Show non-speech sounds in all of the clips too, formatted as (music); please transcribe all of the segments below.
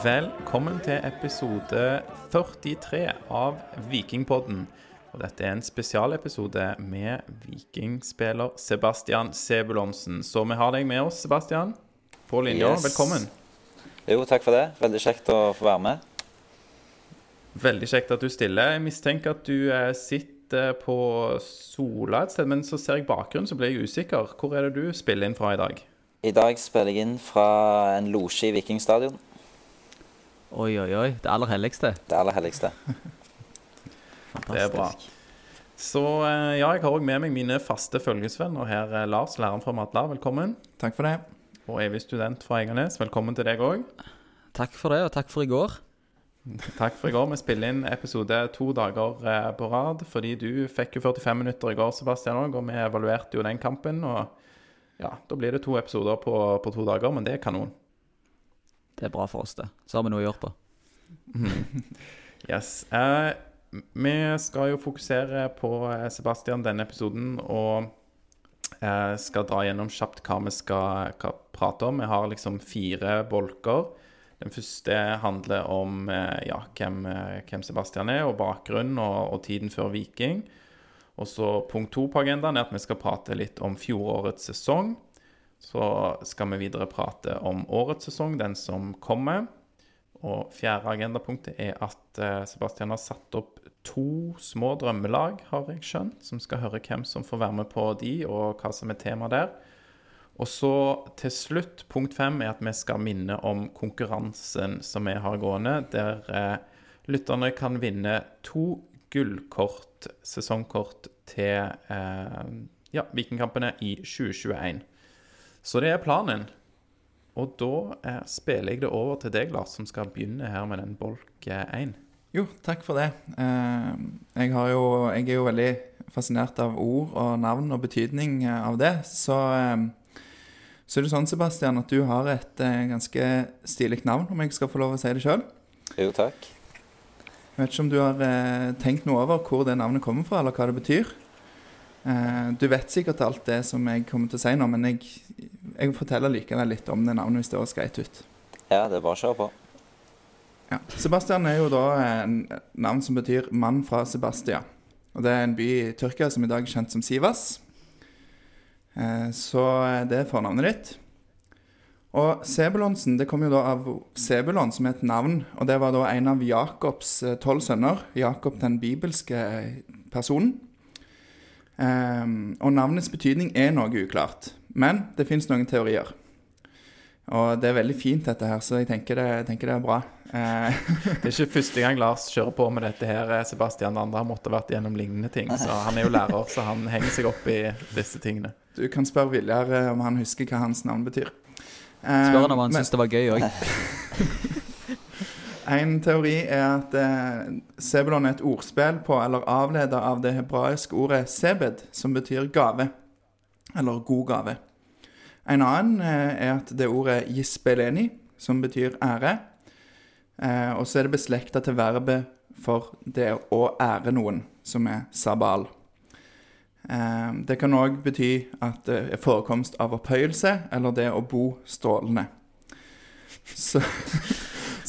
Velkommen til episode 43 av Vikingpodden. Og dette er en spesialepisode med vikingspiller Sebastian Sebulonsen. Så vi har deg med oss, Sebastian, på linja. Yes. Velkommen. Jo, takk for det. Veldig kjekt å få være med. Veldig kjekt at du stiller. Jeg mistenker at du eh, sitter på Sola et sted, men så ser jeg bakgrunnen, så blir jeg usikker. Hvor er det du spiller inn fra i dag? I dag spiller jeg inn fra en losje i Vikingstadion. Oi, oi, oi. Det aller helligste. Det aller helligste. Fantastisk. Det er bra. Så eh, ja, jeg har òg med meg mine faste følgesvenner her. Eh, Lars, læreren fra Madla, velkommen. Takk for det. Og evig student fra Egernes, velkommen til deg òg. Takk for det, og takk for i går. (laughs) Takk for i går. Vi spiller inn episode to dager eh, på rad fordi du fikk jo 45 minutter i går, Sebastian òg, og vi evaluerte jo den kampen. Og ja, da blir det to episoder på, på to dager, men det er kanon. Det er bra for oss, det. Så har vi noe å gjøre på. (laughs) Yes. Uh, vi skal jo fokusere på eh, Sebastian denne episoden, og uh, skal dra gjennom kjapt hva vi skal hva, prate om. Vi har liksom fire bolker. Den første handler om ja, hvem, hvem Sebastian er, og bakgrunnen og, og tiden før Viking. Og så punkt to på agendaen er at vi skal prate litt om fjorårets sesong. Så skal vi videre prate om årets sesong, den som kommer. Og fjerde agendapunktet er at eh, Sebastian har satt opp to små drømmelag, har jeg skjønt, som skal høre hvem som får være med på de, og hva som er tema der. Og så til slutt, punkt fem, er at vi skal minne om konkurransen som vi har gående, der eh, lytterne kan vinne to gullkort, sesongkort, til eh, ja, Vikingkampene i 2021. Så det er planen. Og da eh, spiller jeg det over til deg, Lars, som skal begynne her med den bolk én. Jo, takk for det. Eh, jeg, har jo, jeg er jo veldig fascinert av ord og navn og betydning eh, av det. Så, eh, så er det sånn, Sebastian, at du har et eh, ganske stilig navn, om jeg skal få lov å si det sjøl. Jo, takk. Jeg vet ikke om du har eh, tenkt noe over hvor det navnet kommer fra, eller hva det betyr. Eh, du vet sikkert alt det som jeg kommer til å si nå, men jeg, jeg forteller likevel litt om det navnet hvis det høres greit ut. Ja, det er bare å kjøre på. Ja. Sebastian er jo da en navn som betyr 'mann fra Sebastia'. Og Det er en by i Tyrkia som i dag er kjent som Sivas. Eh, Så det er fornavnet ditt. Og Sebulonsen det kom jo da av Sebulon, som er et navn. Og det var da en av Jakobs eh, tolv sønner. Jakob den bibelske personen. Ehm, og navnets betydning er noe uklart. Men det fins noen teorier. Og det er veldig fint, dette her, så jeg tenker det, jeg tenker det er bra. Eh, Det er ikke første gang Lars kjører på med dette her, eh, Sebastian. Det andre har måttet vært gjennom lignende ting. Så han er jo lærer, så han henger seg opp i disse tingene. du kan spørre Viljar eh, om han husker hva hans navn betyr. Eh, Spør han om han men- syns det var gøy òg. (laughs) En teori er at eh, Sebulon er et ordspill på, eller avleder av det hebraiske ordet sebed, som betyr gave. Eller god gave. En annen eh, er at det ordet jispeleni, som betyr ære. Eh, og så er det beslekta til verbet for det å ære noen, som er sabal. Eh, det kan òg bety at det er forekomst av opphøyelse, eller det å bo strålende. Så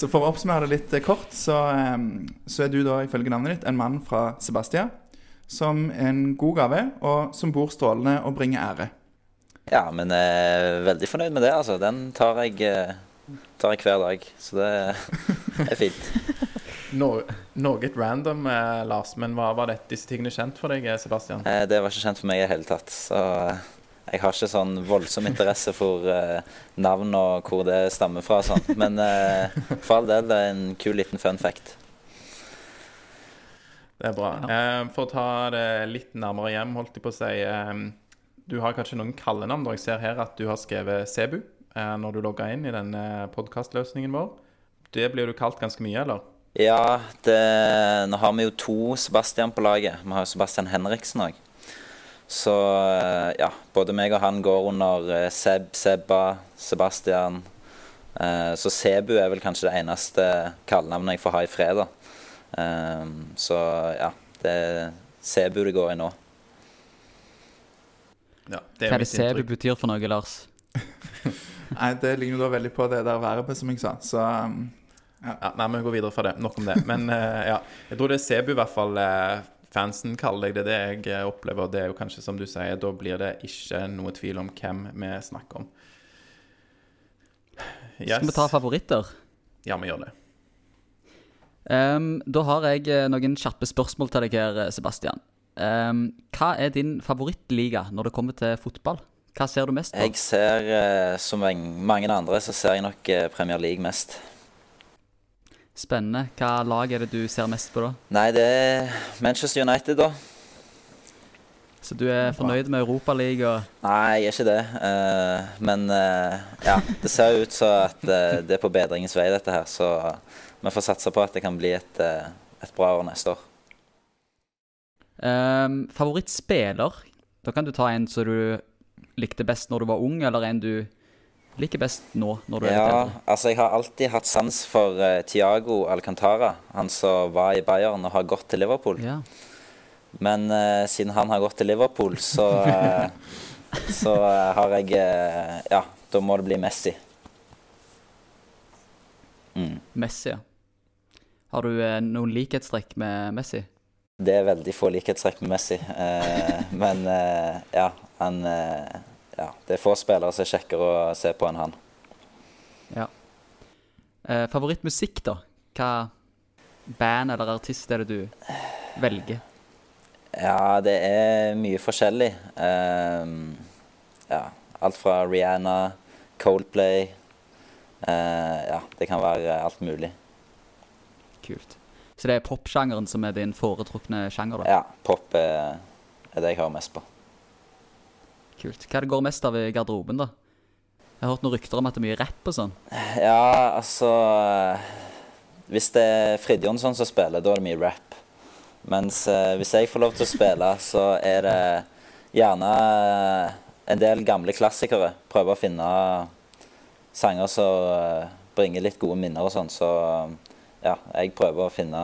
så for å oppsummere det litt eh, kort, så, så er du da ifølge navnet ditt en mann fra Sebastia som er en god gave, og som bor strålende og bringer ære. Ja, men jeg er veldig fornøyd med det, altså. Den tar jeg, eh, tar jeg hver dag. Så det er fint. (laughs) No, noe random, eh, Lars, men hva var det, disse tingene kjent for deg, eh, Sebastian? Eh, Det var ikke kjent for meg i det hele tatt. Så eh, jeg har ikke sånn voldsom interesse for uh, navn og hvor det stammer fra sånn. Men uh, for all del, det er en kul liten fun fact. Det er bra. Uh, for å ta det litt nærmere hjem, holdt jeg på å si. Eh, du har kanskje noen kallenavn? Jeg ser her at du har skrevet Sebu når du logga inn i denne podkastløsningen vår. Det blir du kalt ganske mye, eller? Ja, det, nå har vi jo to Sebastian på laget. Vi har jo Sebastian Henriksen òg. Så eh, ja, både meg og han går under eh, Seb, Sebba, Sebastian. Eh, Så Sebu er vel kanskje det eneste kallenavnet jeg får ha i fred, da. Eh, Så ja, det er Sebu det går i nå. Ja, det Hva er det Sebu betyr for noe, Lars? (laughs) Nei, Det ligner da veldig på det der verbet, som jeg sa. Så, ja. Ja, nei, vi går videre fra det. Nok om det. Men uh, ja, jeg tror det er Sebu i hvert fall eh, fansen kaller deg. Det det jeg eh, opplever. Det er jo kanskje som du sier, da blir det ikke noe tvil om hvem vi snakker om. Yes. Skal vi ta favoritter? Ja, vi gjør det. Um, da har jeg eh, noen kjappe spørsmål til deg her, eh, Sebastian. Um, hva er din favorittliga når det kommer til fotball? Hva ser du mest på? Jeg ser, som mange andre, så ser jeg nok Premier League mest. Spennende. Hva lag er det du ser mest på da? Nei, det er Manchester United, da. Så du er fornøyd med Europaligaen? Nei, jeg er ikke det. Uh, men uh, ja, det ser jo ut som at uh, det er på bedringens vei, dette her. Så vi får satse på at det kan bli et, et bra år neste år. Um, favorittspiller? Da kan du ta en som du likte best når du var ung, eller en du liker best nå når du er litt Ja, altså jeg har alltid hatt sans for uh, Tiago Alcantara. Han som var i Bayern og har gått til Liverpool. Ja. Men uh, siden han har gått til Liverpool, så, uh, så eh, har jeg eh, Ja, da må det bli Messi. Mm. Messi, ja. Har du eh, noen likhetstrekk med Messi? Det er veldig få likhetstrekk med Messi. Eh, men eh, ja, han eh, Ja, det er få spillere som er kjekkere å se på enn han. Ja. Eh, favorittmusikk, da? Hva band eller artist er det du velger? Ja, det er mye forskjellig. Um, ja, alt fra Rihanna, Coldplay uh, Ja, det kan være alt mulig. Kult. Så det er popsjangeren som er din foretrukne sjanger, da? Ja, pop er, det jeg hører mest på. Kult. Hva det går mest av i garderoben, da? Jeg har hørt noen rykter om at det er mye rapp og sånn. Ja, altså Hvis det er Fridtjonsson som spiller, da er det mye rap. Mens eh, hvis jeg får lov til å spille, så er det gjerne eh, en del gamle klassikere. Prøve å finne sanger som eh, bringer litt gode minner og sånn. Så ja, jeg prøver å finne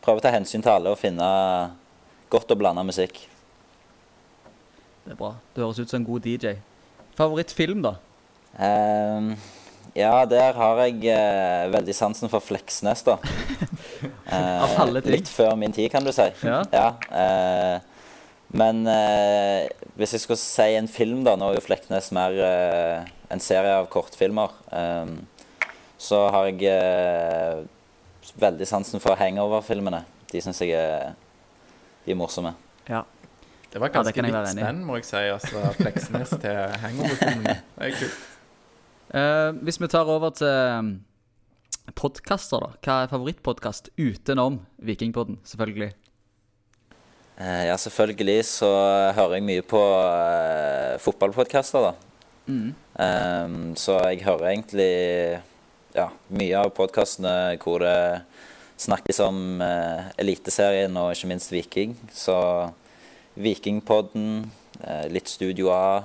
Prøver å ta hensyn til alle og finne godt og blanda musikk. Det er bra. Du høres ut som en god DJ. Favorittfilm, da? Um, ja, der har jeg uh, veldig sansen for Fleksnes, da. Eh, (laughs) Av alle ting. Litt før min tid, kan du si. Ja. eh, men eh, hvis jeg skulle si en film, da Nå er jo Fleksnes mer eh, en serie av kortfilmer. Um, så har jeg eh, veldig sansen for hangover-filmene. De syns jeg er, de er morsomme. Ja. Det var Ja, det ganske litt enig spenn, må jeg si. Altså, Fleksnes til hangover-filmen. Det er kult. Uh, hvis vi tar over til podkaster, da. Hva er favorittpodkast utenom Vikingpodden, selvfølgelig? Uh, ja, selvfølgelig så hører jeg mye på uh, fotballpodkaster, da. Mm. Um, så jeg hører egentlig ja, mye av podkastene hvor det snakkes om uh, Eliteserien og ikke minst Viking. Så Vikingpodden, eh, litt Studio A,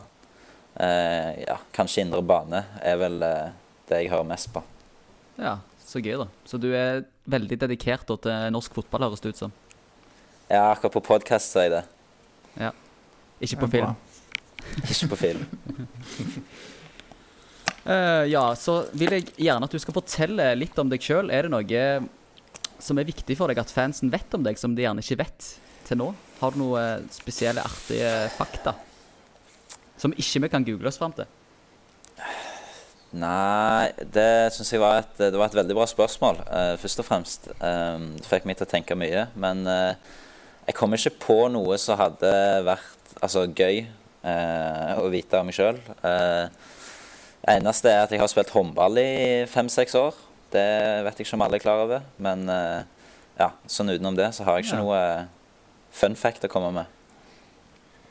eh, ja, kanskje Indre Bane er vel eh, det jeg hører mest på. Ja, så gøy, da. Så du er veldig dedikert da, til norsk fotball, høres det ut som. Ja, akkurat på podkast så er jeg det. Ja. Ikke på film. Ikke på film. uh, (laughs) ja, så vil jeg gjerne at du skal fortelle litt om deg sjøl. Er det noe som er viktig for deg at fansen vet om deg, som de gjerne ikke vet til nå? Har du noen spesielle, artige fakta som ikke vi kan google oss fram til? Nei, det syns jeg var et, det var et veldig bra spørsmål, uh, først og fremst. Um, det fikk meg til å tenke mye. Men uh, jeg kom ikke på noe som hadde vært altså, gøy uh, å vite om meg sjøl. det eneste er at jeg har spilt håndball i fem-seks år. Det vet jeg ikke om alle er klar over. Men eh, ja, sånn utenom det så har jeg ikke Ja. noe fun fact å komme med.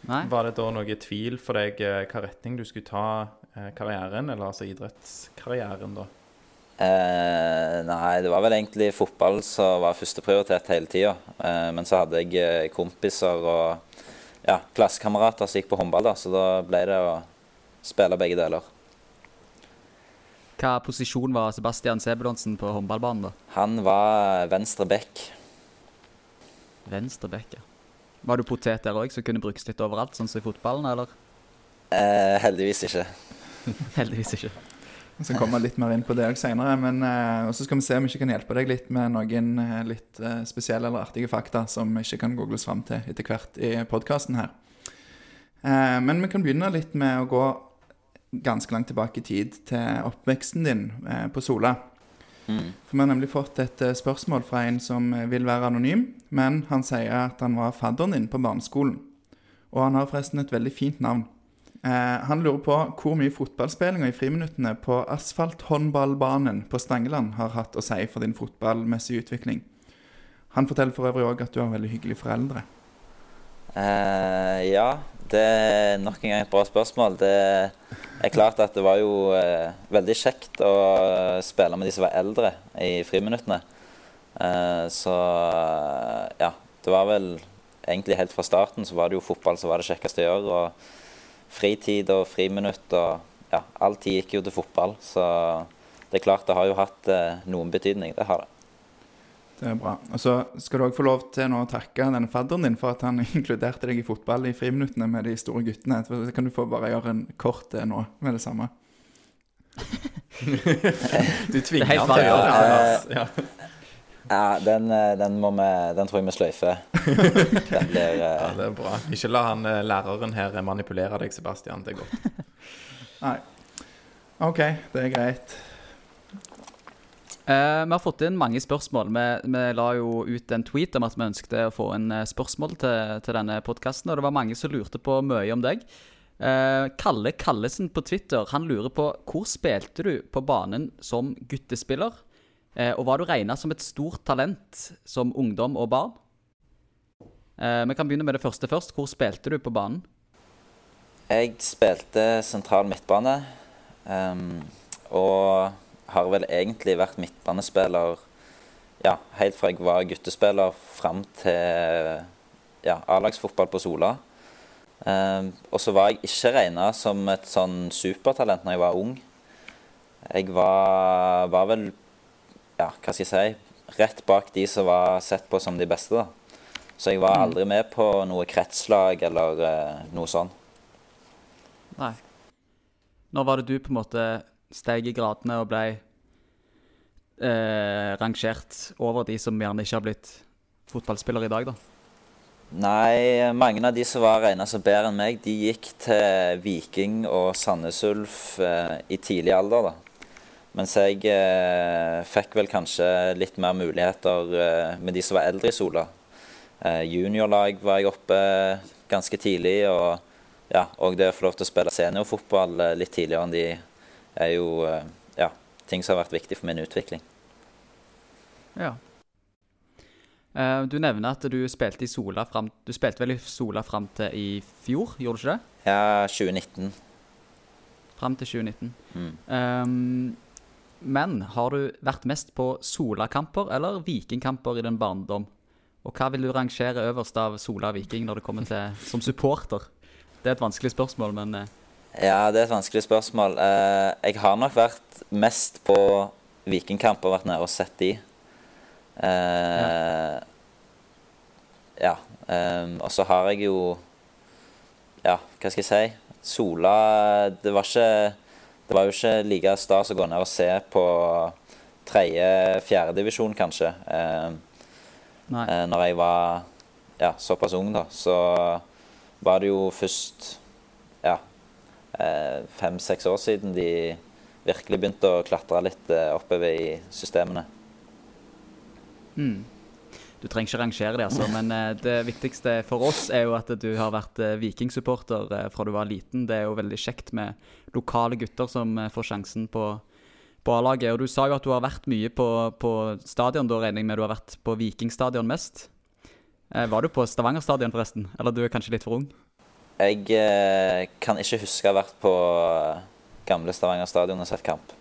Nei? Var det da noe tvil for deg eh, hva retning du skulle ta eh, karrieren, eller altså idrettskarrieren, da? Eh, nei, det var vel egentlig fotball som var førsteprioritet hele tida. Eh, men så hadde jeg eh, kompiser og ja, klassekamerater som gikk på håndball, da, så da ble det å spille begge deler. Hva posisjon var Sebastian Sebulonsen på håndballbanen, da? Han var venstre back. Venstre back, ja. Var du potet der òg, som kunne brukes litt overalt, sånn som i fotballen, eller? Eh, heldigvis ikke. (laughs) Heldigvis ikke. Så kommer jeg litt mer inn på det òg seinere. men og så skal vi se om vi ikke kan hjelpe deg litt med noen uh, litt eh, spesielle eller artige fakta som vi ikke kan googles fram til etter hvert i podkasten her. men vi kan begynne litt med å gå ganske langt tilbake i tid til oppveksten din på Sola. Mm. For Vi har nemlig fått et spørsmål fra en som vil være anonym, men han sier at han var fadderen din på barneskolen. Og han har forresten et veldig fint navn. Eh, han lurer på hvor mye fotballspillinga i friminuttene på asfalthåndballbanen på Stangeland har hatt å si for din fotballmessige utvikling. Han forteller for øvrig òg at du har veldig hyggelige foreldre. Eh, ja, det er nok en gang et bra spørsmål. Det er klart at det var jo eh, veldig kjekt å spille med de som var eldre i friminuttene. Eh, så ja, det var vel egentlig helt fra starten så var det jo fotball som var det kjekkeste å gjøre. og fritid og friminutt og ja, all tid gikk jo til fotball. Så det er klart det har jo hatt eh, noen betydning. Det har det. Det er bra. Og så skal du òg få lov til å takke denne fadderen din for at han (laughs) inkluderte deg i fotball i friminuttene med de store guttene. Så kan du få bare gjøre en kort det nå med det samme. (laughs) du tvinger han til å gjøre det. Ja. (laughs) Ja, den, eh, den, vi, den, tror jeg vi sløyfer. Den blir uh... Ja, det er bra. Ikke la han eh, læreren her manipulere deg, Sebastian. Det er godt. Nei. OK, det er greit. Uh, vi har fått inn mange spørsmål. Vi, vi, la jo ut en tweet om at vi ønsket å få inn spørsmål til, til denne podkasten, og det var mange som lurte på mye om deg. Uh, Kalle Kallesen på Twitter han lurer på hvor spilte du på banen som guttespiller? Uh, og var du regna som et stort talent som ungdom og barn? Eh, vi kan begynne med det første først. Hvor spilte du på banen? Jeg spilte sentral midtbane. Um, og har vel egentlig vært midtbanespiller ja, helt fra jeg var guttespiller fram til ja, A-lagsfotball på Sola. Eh, og så var jeg ikke regna som et sånn supertalent når jeg var ung. Jeg var, var vel ja, hva skal jeg si, rett bak de som var sett på som de beste. da. Så jeg var mm. aldri med på noe kretslag eller eh, noe sånn. Nei. Når var det du på en måte steg i gradene og ble eh, rangert over de som gjerne ikke har blitt fotballspillere i dag, da? Nei, mange av de som var regna som bedre enn meg, de gikk til Viking og Sandnes Ulf eh, i tidlig alder. da. Mens jeg eh, fikk vel kanskje litt mer muligheter eh, med de som var eldre i Sola. Eh, juniorlag var jeg oppe ganske tidlig, og, ja, og det å få lov til å spille seniorfotball eh, litt tidligere enn de, er jo eh, ja, ting som har vært viktig for min utvikling. Ja. Uh, du nevner at du spilte i Sola fram Du spilte vel i Sola fram til i fjor, gjorde du ikke det? Ja, 2019. Fram til 2019. Mm. Um, men har du vært mest på Sola-kamper eller Viking-kamper i din barndom? Og hva vil du rangere øverst av Sola Viking når det kommer til som supporter? Det er et vanskelig spørsmål, men. Ja, det er et vanskelig spørsmål. Uh, jeg har nok vært mest på vikingkamp og vært nede og sett de. Uh, ja. ja. Um, og så har jeg jo Ja, hva skal jeg si? Sola Det var ikke det var jo ikke like stas å gå ned og se på tredje-fjerdedivisjon, kanskje. Eh, eh, når jeg var ja, såpass ung, da. Så var det jo først eh, fem-seks år siden de virkelig begynte å klatre litt eh, oppover i systemene. Mm. Du trenger ikke rangere det, altså, men eh, det viktigste for oss er jo at du har vært eh, vikingsupporter eh, fra du var liten. Det er jo veldig kjekt med lokale gutter som får sjansen på, på A-laget. Og du sa jo at du har vært mye på, på stadion. Da regner jeg med du har vært på Vikingstadion mest. Var du på Stavanger stadion forresten? Eller du er kanskje litt for ung? Jeg eh, kan ikke huske å ha vært på gamle Stavanger stadion og sett kamp.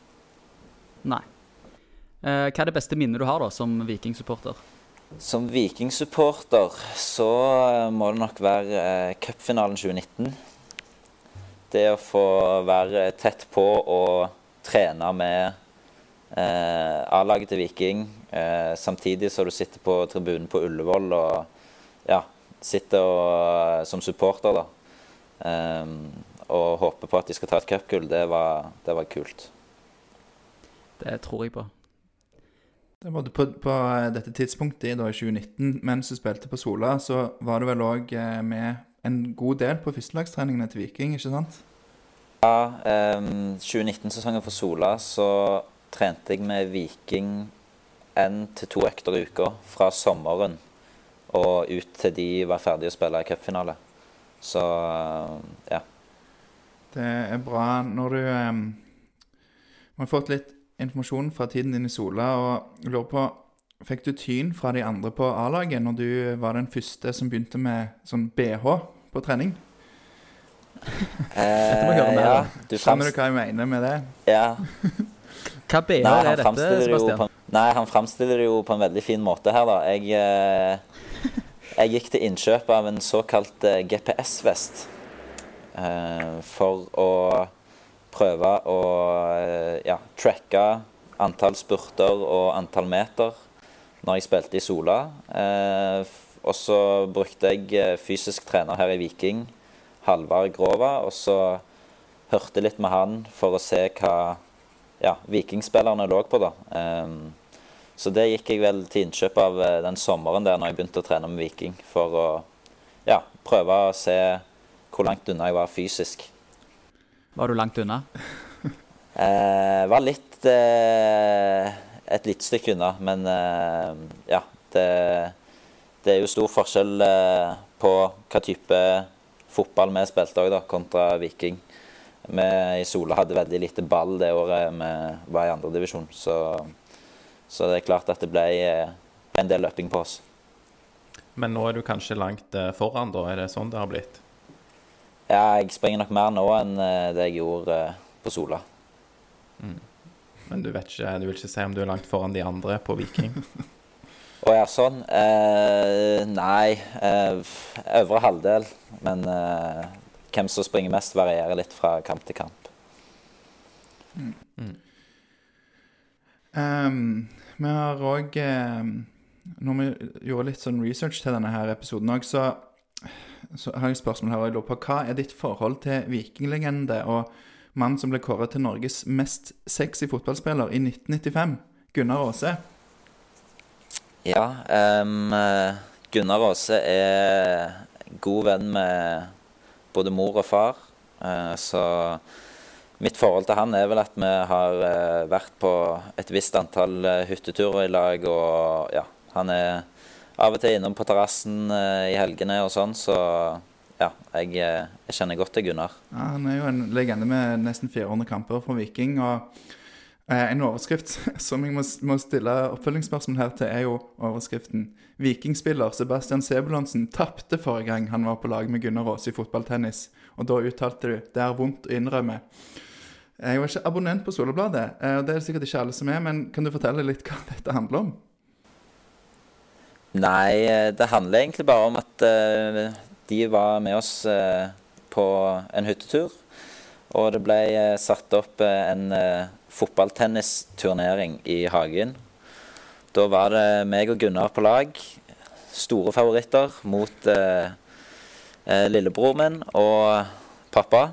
Nei. Eh, hva er det beste minnet du har da som Viking-supporter? Som Viking-supporter så eh, må det nok være eh, cupfinalen 2019. Det å få være tett på og trene med eh, A-laget til Viking, eh, samtidig som du sitter på tribunen på Ullevål og ja, sitter og, eh, som supporter da, eh, og håper på at de skal ta et cupgull, det, det, var kult. Det tror jeg på. Det var på, på eh, dette tidspunktet da, i 2019, mens du spilte på Sola, så var du vel òg med en god del på førstelagstreningene til Viking, ikke sant? Ja, ehm, 2019-sesongen for Sola så trente jeg med Viking én til to økter i uka fra sommeren og ut til de var ferdige å spille i cupfinale. Så ja. Det er bra når du um, har fått litt informasjon fra tiden din i Sola, og lurer på Fikk du tyn fra de andre på A-laget når du var den første som begynte med sånn BH på trening? (laughs) dette må vi høre mer ja, om. du Skjønner du hva jeg mener med det? Ja. (laughs) Hva BH Nei, er dette, Sebastian? på, en- nei, han fremstiller det jo på en veldig fin måte her, da. Jeg, eh, jeg gikk til innkjøp av en såkalt eh, GPS-vest. Eh, for å prøve å eh, ja, tracke antall spurter og antall meter når jeg spilte i Sola. Og så brukte jeg fysisk trener her i Viking, Halvard Grova, og så hørte litt med han for å se hva ja, vikingspillerne lå på, da. Så det gikk jeg vel til innkjøp av eh, den sommeren der når jeg begynte å trene med Viking, for å ja, prøve å se hvor langt unna jeg var fysisk. Var du langt unna? (laughs) Eh, var litt eh, et lite stykke unna, men eh, ja. Det, det er jo stor forskjell eh, på hva type fotball vi spilte òg, kontra Viking. Vi i Sola hadde veldig lite ball det året vi var i andredivisjon, så, så det er klart at det ble eh, en del løping på oss. Men nå er du kanskje langt eh, foran, da? Er det sånn det har blitt? Ja, jeg springer nok mer nå enn eh, det jeg gjorde på Sola. Men du vet ikke, du vil ikke si om du er langt foran de andre på Viking? (laughs) (laughs) Å ja, sånn. Eh, nei, eh, øvre halvdel. Men eh, hvem som springer mest, varierer litt fra kamp til kamp. Ehm, vi har òg Når vi gjorde litt sånn research til denne her episoden òg, så, så har jeg et spørsmål her. og Jeg lurer på hva er ditt forhold til vikinglegende og mannen som ble kåret til Norges mest sexy fotballspiller i 1995, Gunnar Aase? Ja, eh, Gunnar Aase er god venn med både mor og far. Uh, så mitt forhold til han er vel at vi har eh, vært på et visst antall eh, hytteturer i lag. Og ja, han er av og til innom på terrassen eh, i helgene og sånn, så ja, jeg, jeg kjenner godt til Gunnar. Ja, han er jo en legende med nesten 400 kamper for Viking. og En overskrift (laughs) som jeg må, må stille oppfølgingsspørsmål her til, er jo overskriften 'Vikingspiller Sebastian Sebulonsen tapte forrige gang han var på lag med Gunnar Aas i fotballtennis'. Og da uttalte du 'Det er vondt å innrømme'. Jeg jo ikke abonnent på Solebladet, eh, og det er det sikkert ikke alle som er, men kan du fortelle litt hva (laughs) dette handler om? Nei, eh, det handler egentlig bare om at eh, de var med oss på en hyttetur. Og det ble satt opp en fotballtennisturnering i hagen. Da var det meg og Gunnar på lag. Store favoritter mot eh, lillebror min og pappa.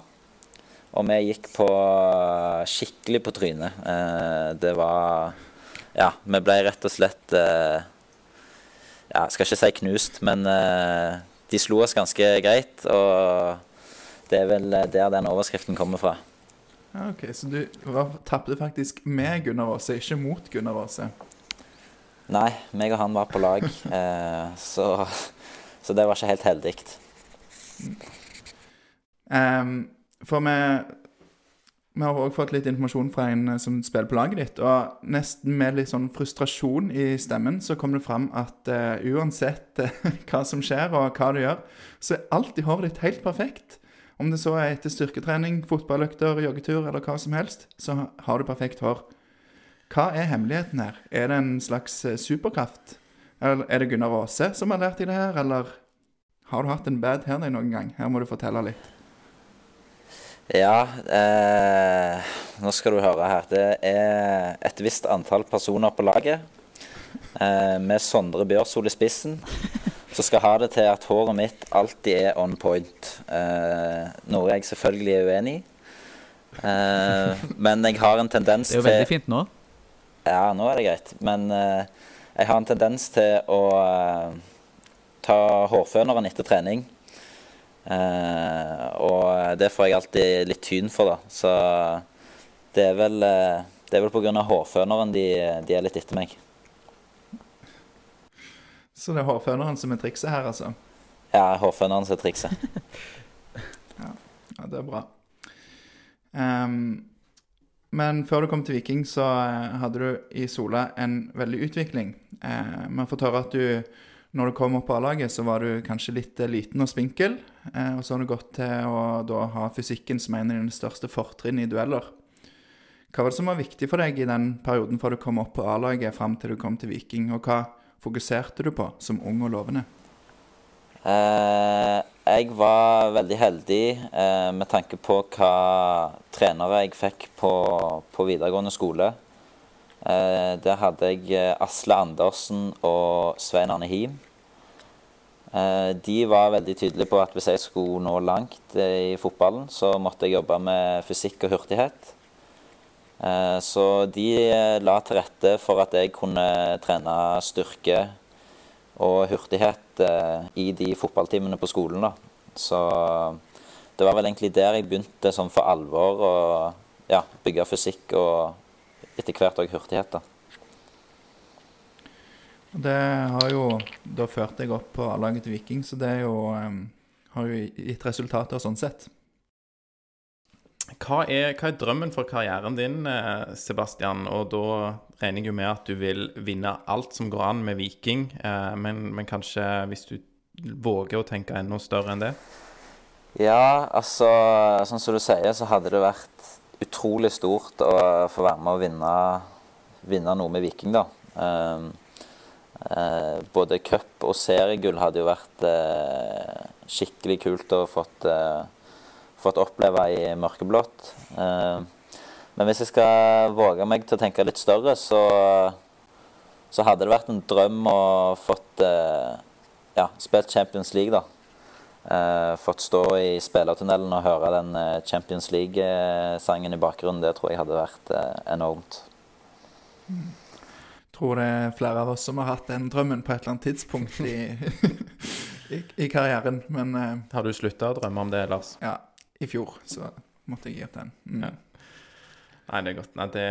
Og vi gikk på skikkelig på trynet. Eh, det var Ja, vi ble rett og slett eh, ja, skal ikke si knust, men eh, de slo oss ganske greit. Og det er vel der den overskriften kommer fra. Ja, ok, Så du tapte faktisk med Gunnar Aase, ikke mot Gunnar Aase? Nei, meg og han var på lag, (laughs) eh, så, så det var ikke helt heldig. Ehm, for vi, vi har òg fått litt informasjon fra en eh, som spiller på laget ditt. Og nesten med litt sånn frustrasjon i stemmen så kom det fram at uh, uansett uh, (laughs) hva som skjer og hva du gjør, så er alltid håret ditt helt perfekt. Om det så er etter styrketrening, fotballøkter, joggetur eller hva som helst, så har du perfekt hår. Hva er hemmeligheten her? Er det en slags eh, superkraft? Eller er det Gunnar Aase som har lært deg det her, eller har du hatt en bad hair day noen gang? Her må du fortelle litt. Ja, eh, nå skal du høre her. Det er et visst antall personer på laget. Eh, med Sondre Bjørsol i spissen. Som skal ha det til at håret mitt alltid er on point. Eh, noe jeg selvfølgelig er uenig i. Eh, men jeg har en tendens til Det er jo veldig fint nå. Ja, nå er det greit. Men eh, jeg har en tendens til å eh, ta hårføneren etter trening. Eh, og det får jeg alltid litt tyn for, da. Så det er vel, eh, det er vel pga. hårføneren de, de er litt etter meg. Så det er hårføneren som er trikset her, altså? Ja, hårføneren som er trikset. (laughs) Ja, det er bra. Um, men før du kom til Viking, så eh, hadde du i Sola en veldig utvikling. Uh, man får høre at du, når du kom opp på A-laget, så var du kanskje litt eh, liten og spinkel. eh, og så har du gått til å da ha fysikken som en av dine største fortrinn i dueller. Hva var det som var viktig for deg i den perioden fra du kom opp på A-laget fram til du kom til Viking, og hva fokuserte du på som ung og lovende? Eh, jeg var veldig heldig eh, med tanke på hva trenere jeg fikk på, på videregående skole. Eh, der hadde jeg eh, Asle Andersen og Svein Arne Him. Eh, de var veldig tydelige på at hvis jeg skulle nå langt i fotballen, så måtte jeg jobbe med fysikk og hurtighet. Så de la til rette for at jeg kunne trene styrke og hurtighet i de fotballtimene på skolen. da. Så det var vel egentlig der jeg begynte sånn for alvor å ja, bygge fysikk og etter hvert òg hurtighet. da. Det har jo da ført deg opp på A-laget til Viking, så det er jo, um, har jo gitt resultater sånn sett. Hva er, hva er drømmen for karrieren din, eh, Sebastian? Og da regner jeg jo med at du vil vinne alt som går an med Viking, eh, men, men kanskje hvis du våger å tenke enda større enn det? Ja, altså Sånn som du sier, så hadde det vært utrolig stort å få være med å vinne, vinne noe med Viking, da. Um, eh, både cup og seriegull hadde jo vært eh, skikkelig kult å fått, eh, fått oppleve i mørkeblått. Eh, men hvis jeg skal våge meg til å tenke litt større, så, så hadde det vært en drøm å fått eh, ja, spilt Champions League, da. Eh, fått stå i spillertunnelen og høre den eh, Champions League-sangen i bakgrunnen, det tror jeg hadde vært enormt. enormt. Tror det er flere av oss som har hatt den drømmen på et eller annet tidspunkt i, (laughs) i, i karrieren. Men eh, Har du slutta å drømme om det, Lars? ja, i fjor så måtte jeg gi opp den. Mm. Ja. Nei, det er godt. Nei, det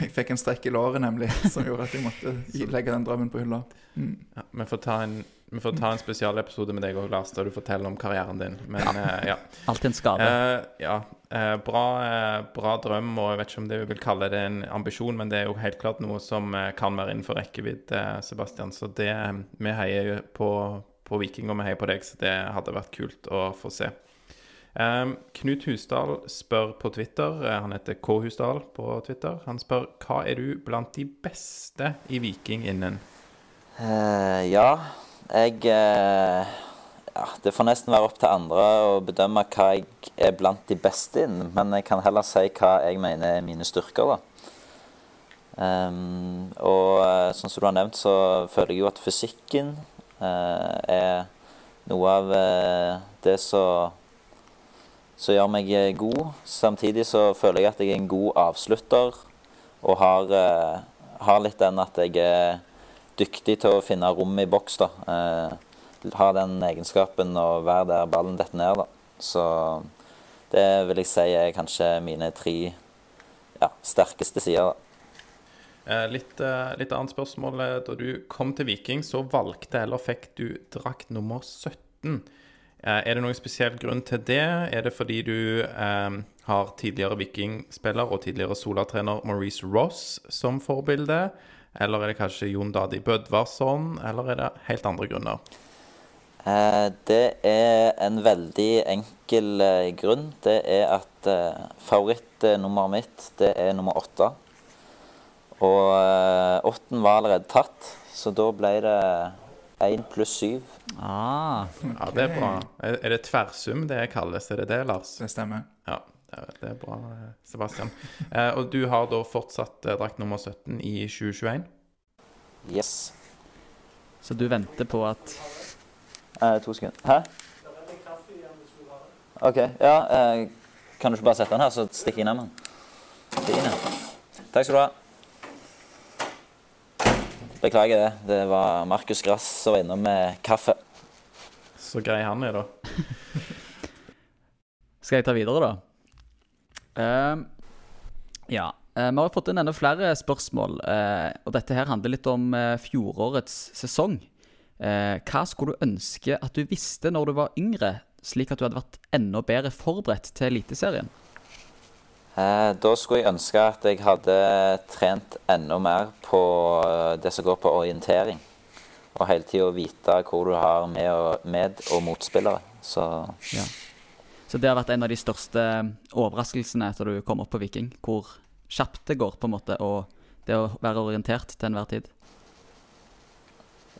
Jeg fikk en strekk i låret, nemlig, som gjorde at jeg måtte (laughs) legge den drømmen på hylla. Mm. ja, Vi får ta en vi får ta en spesialepisode med deg òg, Lars, der du forteller om karrieren din. Men eh, ja. (laughs) Alltid en skade. Uh, ja. Uh, bra, bra drøm, og jeg vet ikke om det vi vil kalle det en ambisjon, men det er jo helt klart noe som kan være innenfor rekkevidde, Sebastian. Så det Vi heier på, på Viking, og vi heier på deg, så det hadde vært kult å få se. Eh, Knut Husdal spør på Twitter, eh, han heter K. Husdal på Twitter, han spør hva er du blant de beste i Viking innen? Uh, ja, jeg uh, ja, Det får nesten være opp til andre å bedømme hva jeg er blant de beste innen, men jeg kan heller si hva jeg mener er mine styrker, da. Um, og sånn som du har nevnt, så føler jeg jo at fysikken uh, er noe av det som som gjør meg eh, god. Samtidig så føler jeg at jeg er en god avslutter og har, eh, har litt den at jeg er dyktig til å finne rom i boks. da. Eh, har den egenskapen å være der ballen detter ned. da. Så det vil jeg si er kanskje mine tre ja, sterkeste sider. da. Eh, litt, eh, litt annet spørsmål. Da du kom til Viking, så valgte eller fikk du drakt nummer 17. Eh, er det noen spesiell grunn til det? Er det fordi du eh, har tidligere Viking-spiller og tidligere Sola-trener Maurice Ross som forbilde? Eller er det kanskje Jon Dadi Bødvarsson? Eller er det helt andre grunner? Eh, det er en veldig enkel eh, grunn. Det er at eh, favorittnummeret mitt, det er nummer åtte. Og åtten var allerede tatt, så da ble det én pluss 7. Ah, Ja, det er bra. Er det tverrsum det kalles? Er det det, Lars? Det stemmer. Ja, det er- bra, eh, Sebastian. Eh, og du har da fortsatt eh, drakt nummer 17 i 2021? Yes. så du venter på at Eh, to sekunder. Hæ? OK. Ja, eh, kan du ikke bare sette den her, så stikker jeg inn med den? Stikk inn. Takk skal du ha. Beklager det. Det var Markus Grass som var innom med kaffe. Så grei han er, da. (laughs) Skal jeg ta videre, da? Uh, ja. Uh, vi har fått inn enda flere spørsmål, Uh, og dette her handler litt om eh, fjorårets sesong. Eh, hva skulle du ønske at du visste når du var yngre, slik at du hadde vært enda bedre forberedt til Eliteserien? Eh, da skulle jeg ønske at jeg hadde trent enda mer på eh, det som går på orientering. Og hele tida vite hvor du har med og, med og motspillere. Så Ja. Så det har vært en av de største overraskelsene etter du kom opp på Viking, hvor kjapt det går, på en måte, og det å være orientert til enhver tid.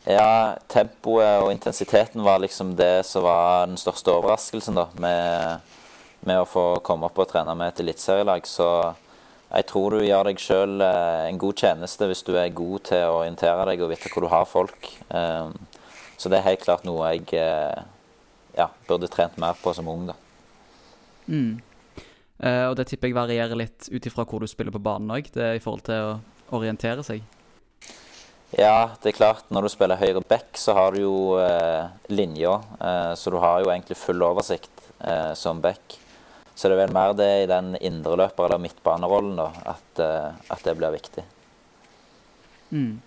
ja, tempoet og intensiteten var liksom det som var den største overraskelsen, da. Med, med å få komme opp og trene med et eliteserielag. Så jeg tror du gjør deg sjøl en god tjeneste hvis du er god til å orientere deg og vite hvor du har folk. Eh, Så det er helt klart noe jeg eh, ja, burde trent mer på som ung, da. Mm. Eh, og det tipper jeg varierer litt ut ifra hvor du spiller på banen òg, i forhold til å orientere seg. Ja, det er klart. Når du spiller høyre back, så har du jo eh, linja. Eh, så du har jo egentlig full oversikt eh, som back. Så det er vel mer det i den indreløper- eller midtbanerollen da, at, eh, at det blir viktig. Mm.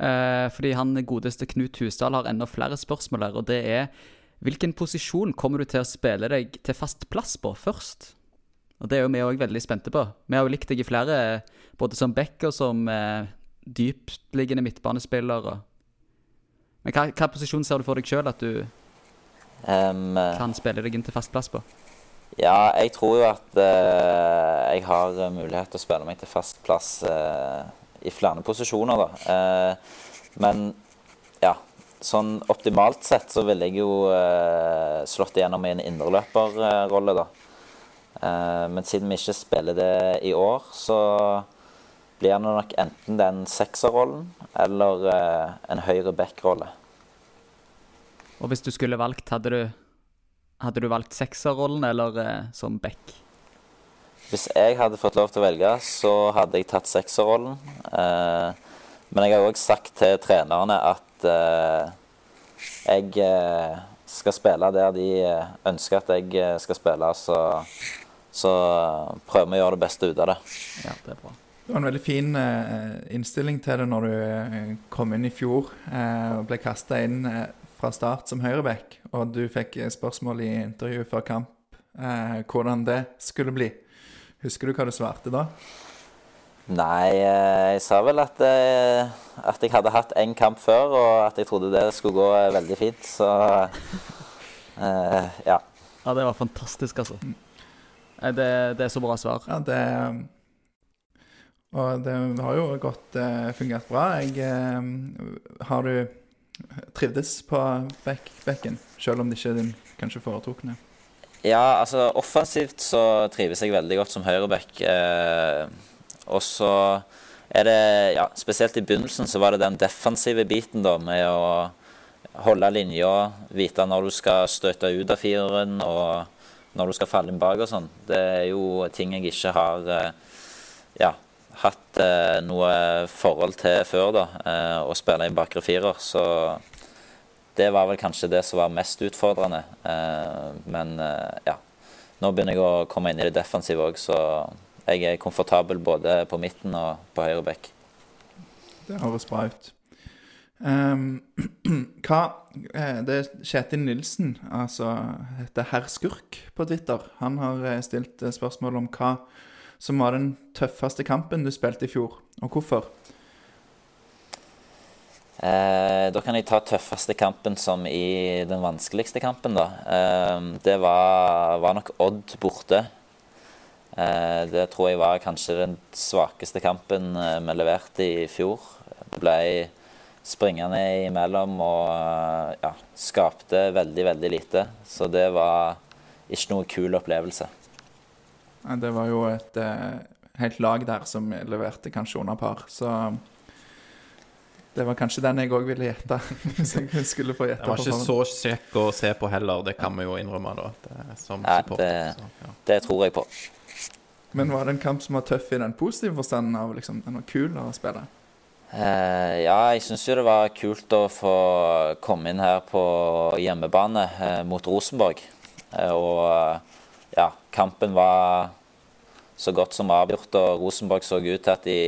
Eh, fordi han godeste Knut Husdal har enda flere spørsmål her, og det er hvilken posisjon kommer du til å spille deg til fast plass på først? Og det er jo vi òg veldig spente på. Vi har jo likt deg i flere, både som back og som eh, dyptliggende midtbanespiller. Men hva, hva posisjon ser du for deg sjøl at du eh, kan spille deg inn til fast plass på? Ja, jeg tror jo at eh, jeg har eh, mulighet til å spille meg til fast plass eh, i flere posisjoner, da. Eh, men ja, sånn optimalt sett så ville jeg jo eh, slått igjennom i en indreløperrolle, da. Eh, men siden vi ikke spiller det i år, så blir det nok enten den sekserrollen eller en høyre back-rolle. Og hvis du skulle valgt, hadde du, hadde du valgt sekserrollen eller eh, som back? Hvis jeg hadde fått lov til å velge, så hadde jeg tatt sekserrollen. Eh, men jeg har òg sagt til trenerne at eh, jeg eh, skal spille der de eh, ønsker at jeg eh, skal spille. Så, så prøver vi å gjøre det beste ut av det. Ja, det er bra. Det var en veldig fin innstilling til det når du kom inn i fjor eh, og ble kasta inn fra start som høyreback, og du fikk spørsmål i intervjuet før kamp eh, hvordan det skulle bli. Husker du hva du svarte da? Nei, eh, jeg sa vel at, eh, at jeg hadde hatt én kamp før, og at jeg trodde det skulle gå eh, veldig fint. Så eh, ja. Ja, det var fantastisk, altså. Det, det er så bra svar. Ja, det Og det har jo gått fungert bra. Jeg Har du trivdes på back, bekken, selv om det ikke er din kanskje foretrukne? Ja, altså offensivt så trives jeg veldig godt som høyreback. Eh, og så er det, ja, spesielt i begynnelsen så var det den defensive biten da, med å holde linja, vite når du skal støte ut av fireren og når du skal falle inn bak og sånn. Det er jo ting jeg ikke har eh, ja, hatt eh, noe forhold til før, da, eh, å spille i bakre firer. Så det var vel kanskje det som var mest utfordrende. Eh, men ja, nå begynner jeg å komme inn i det defensive òg, så jeg er komfortabel både på midten og på høyre bekk. Det høres bra ut. Um, (clears throat) hva Det er Kjetil Nilsen, altså heter Herr Skurk på Twitter. Han har stilt spørsmål om hva som var den tøffeste kampen du spilte i fjor, og hvorfor. Eh, da kan jeg ta tøffeste kampen som i den vanskeligste kampen, da. Eh, det var, var nok Odd borte. Eh, det tror jeg var kanskje den svakeste kampen eh, vi leverte i fjor. Det ble springende imellom og eh, ja, skapte veldig, veldig lite. Så det var ikke noe kul opplevelse. Det var jo et eh, helt lag der som leverte kanskje under par, så det var kanskje den jeg òg ville gjette. (laughs) Hvis jeg skulle få gjette. Den var ikke så kjekk å se på heller, det kan vi jo innrømme, da. Det er som Nei, support, det- så, ja. Det tror jeg på. Men var det en kamp som var tøff i den positive forstanden av liksom, den var kul å spille? Eh, ja, jeg syns jo det var kult å få komme inn her på hjemmebane eh, mot Rosenborg. Eh, og eh, kampen var så godt som avgjort, og Rosenborg så ut til at de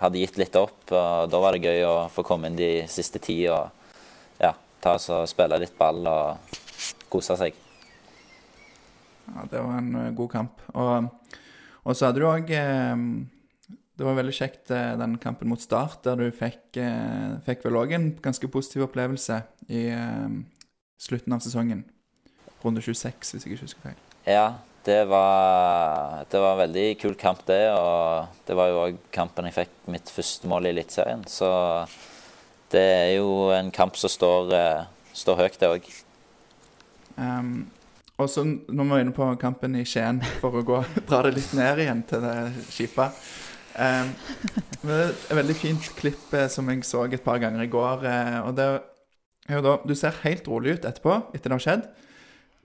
hadde gitt litt opp. og Da var det gøy å få komme inn de siste ti og ja, ta oss og spille litt ball og kose seg. Ja, det var en eh, god kamp. Og, og så hadde du òg Det var veldig kjekt eh, den kampen mot Start, der du fikk, eh, fikk vel òg en ganske positiv opplevelse i eh, slutten av sesongen. Runde 26, hvis jeg ikke husker feil. Ja, det var, det var en veldig kul kamp, det. Og det var jo òg kampen jeg fikk mitt første mål i Eliteserien. Så det er jo en kamp som står, eh, står høyt, det òg. Um, og så Nå må er inne på kampen i Skien, for å gå, dra det litt ned igjen til det kjipe. Um, et veldig fint klipp eh, som jeg så et par ganger i går. eh, og det er jo da, Du ser helt rolig ut etterpå, etter det har skjedd.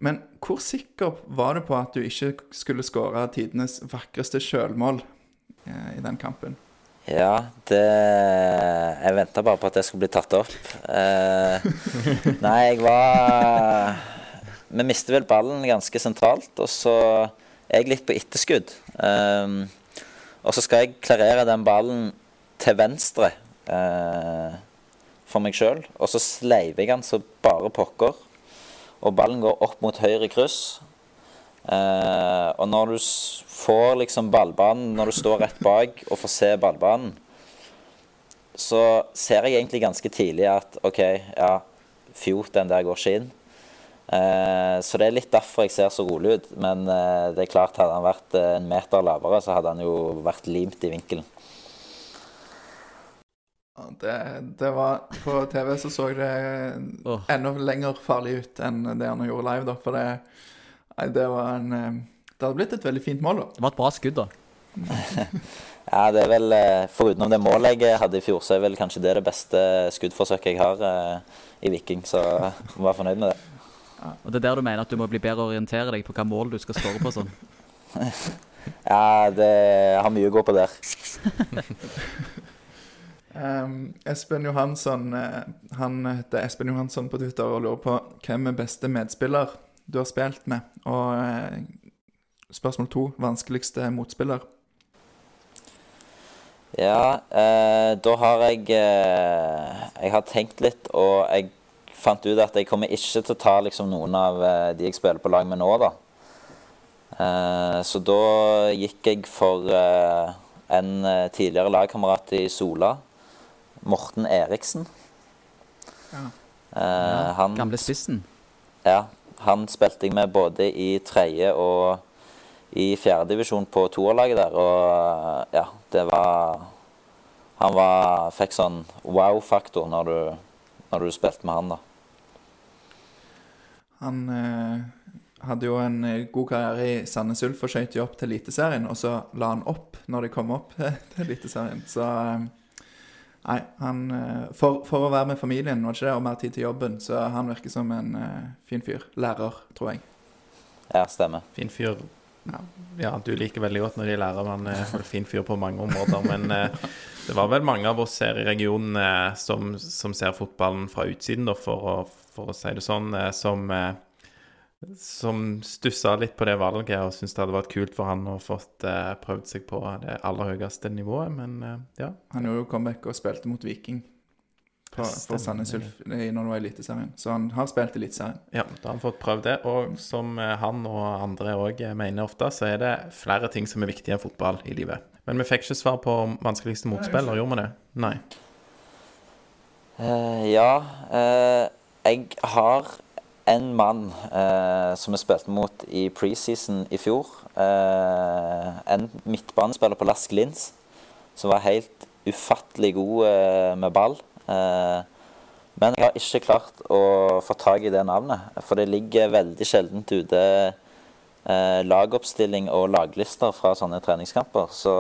Men hvor sikker var du på at du ikke skulle skåre tidenes vakreste sjølmål eh, i den kampen? Ja, det Jeg venta bare på at det skulle bli tatt opp. Eh, (laughs) nei, jeg var Vi mistet vel ballen ganske sentralt, og så er jeg litt på etterskudd. Eh, og så skal jeg klarere den ballen til venstre eh, for meg sjøl, og så sleiver jeg den så bare pokker. Og ballen går opp mot høyre kryss. Eh, og når du får liksom ballbanen, når du står rett bak og får se ballbanen, så ser jeg egentlig ganske tidlig at OK, ja, fjot, den der går ikke inn. Eh, så det er litt derfor jeg ser så rolig ut. Men eh, det er klart, hadde han vært eh, en meter lavere, så hadde han jo vært limt i vinkelen. Ja, Det, det var På TV så så det oh. enda lenger farlig ut enn det han gjorde live, da. For det, nei, det var en eh, Det hadde blitt et veldig fint mål, da. Det var et bra skudd, da. (laughs) Ja, det er vel Foruten Forutenom det målet jeg hadde i fjor, så er vel kanskje det det beste skuddforsøket jeg har eh, i Viking. Så jeg må være fornøyd med det. Og det er der du mener at du må bli bedre å orientere deg på hva mål du skal skåre på sånn. (laughs) Ja, det jeg har mye å gå på der. (laughs) Um, Espen Johansson eh, Han heter Espen Johansson på Twitter og lurer på hvem er beste medspiller du har spilt med. Og eh, spørsmål to vanskeligste motspiller. Ja, eh, da har jeg eh, Jeg har tenkt litt, og jeg fant ut at jeg kommer ikke til å ta liksom, noen av eh, de jeg spiller på lag med nå, da. Eh, så da gikk jeg for en tidligere lagkamerat i Sola, Morten Eriksen. Ja. Eh, han, Gamle spissen. ja, han spilte jeg med både i tredje og i fjerdedivisjon på toerlaget der, og ja, det var Han var, fikk sånn wow-faktor når, du- når du spilte med han, da. Han eh, hadde jo en eh, god karriere i Sandnes Ulf og skøyt jo opp til Eliteserien. Og så la han opp når de kom opp (laughs) til Eliteserien. Så eh, Nei, han eh, for, for å være med familien og, det ikke det, og mer tid til jobben, så han virker som en uh, fin fyr. Lærer, tror jeg. Ja, stemmer. Fin fyr. Ja. Ja, du liker veldig godt når de lærer men uh, fin fyr på mange områder. Men uh, det var vel mange av oss her i regionen uh, som, som ser fotballen fra utsiden, da, for å, for å si det sånn, som, som stussa litt på det valget og syntes det hadde vært kult for han å fått eh, prøvd seg på det aller høyeste nivået. Men eh, ja, Han gjorde jo comeback og spilte mot Viking på, for. Sandnes Ulf i- når det var Eliteserien. Så han har spilt Eliteserien. Ja, da har han fått prøvd det. Og som eh, han og andre òg mener ofte, så er det flere ting som er viktige enn fotball i livet. Men vi fikk ikke svar på vanskeligste motspiller, gjorde vi det? Nei. Uh, ja, eh, jeg har en mann eh, som jeg spilte mot i preseason i fjor. Eh, en midtbanespiller på Lask Lins som var helt ufattelig god eh, med ball. Eh, men jeg har ikke klart å få tak i det navnet, for det ligger veldig sjeldent ute eh, lagoppstilling og laglister fra sånne treningskamper. Så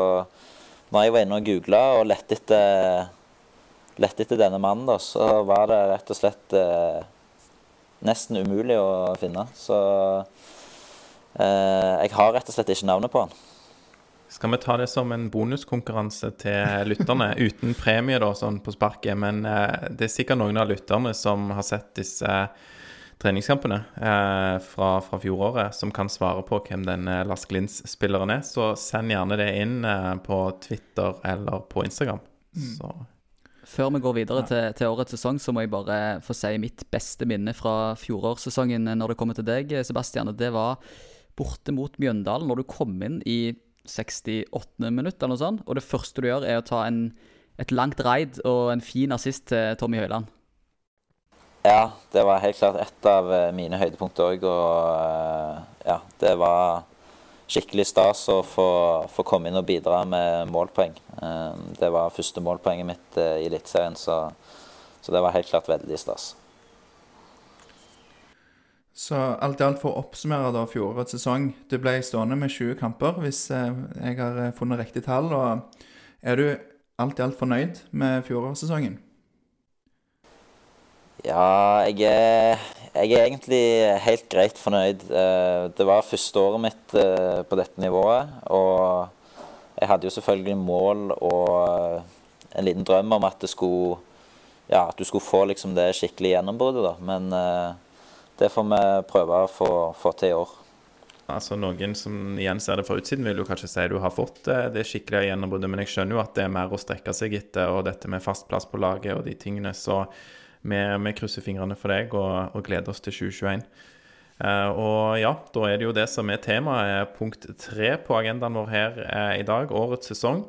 når jeg var inne og googla og lette etter lett etter denne mannen, da, så var det rett og slett eh, nesten umulig å finne. Så eh, jeg har rett og slett ikke navnet på han. Skal vi ta det som en bonuskonkurranse til lytterne, (laughs) uten premie da, sånn på sparket? Men eh, det er sikkert noen av lytterne som har sett disse treningskampene eh, fra, fra fjoråret, som kan svare på hvem denne Lars Glins-spilleren er. Så send gjerne det inn eh, på Twitter eller på Instagram. Så Før vi går videre til, til årets sesong, så må jeg bare få si mitt beste minne fra fjorårssesongen når det kommer til deg, Sebastian. Det var borte mot Mjøndalen, når du kom inn i 68. minutt eller noe sånt. Og det første du gjør, er å ta en, et langt raid og en fin assist til Tommy Høiland. Ja, det var helt klart et av eh, mine høydepunkter òg. Og eh, ja, det var skikkelig stas å få, få komme inn og bidra med målpoeng. Eh, Det var første målpoenget mitt eh, i Eliteserien, så, så det var helt klart veldig stas. Så alt i alt for å oppsummere da fjorårets sesong. Du ble stående med 20 kamper, hvis eh, jeg har eh, funnet riktig tall. Og er du alt i alt fornøyd med fjorårssesongen? Ja, jeg er, jeg er egentlig helt greit fornøyd. Eh, Det var første året mitt eh, på dette nivået. Og jeg hadde jo selvfølgelig mål og eh, en liten drøm om at, skulle, ja, at du skulle få liksom det skikkelige gjennombruddet. da. Men det får vi prøve å få, få til i år. Altså Noen som igjen ser det fra utsiden, vil jo kanskje si du har fått det skikkelige gjennombruddet, men jeg skjønner jo at det er mer å strekke seg etter, og dette med fast plass på laget og de tingene. Så vi, vi krysser fingrene for deg og, og gleder oss til 2021. Uh, og ja, da er det jo det som er temaet, punkt tre på agendaen vår her uh, i dag, årets sesong.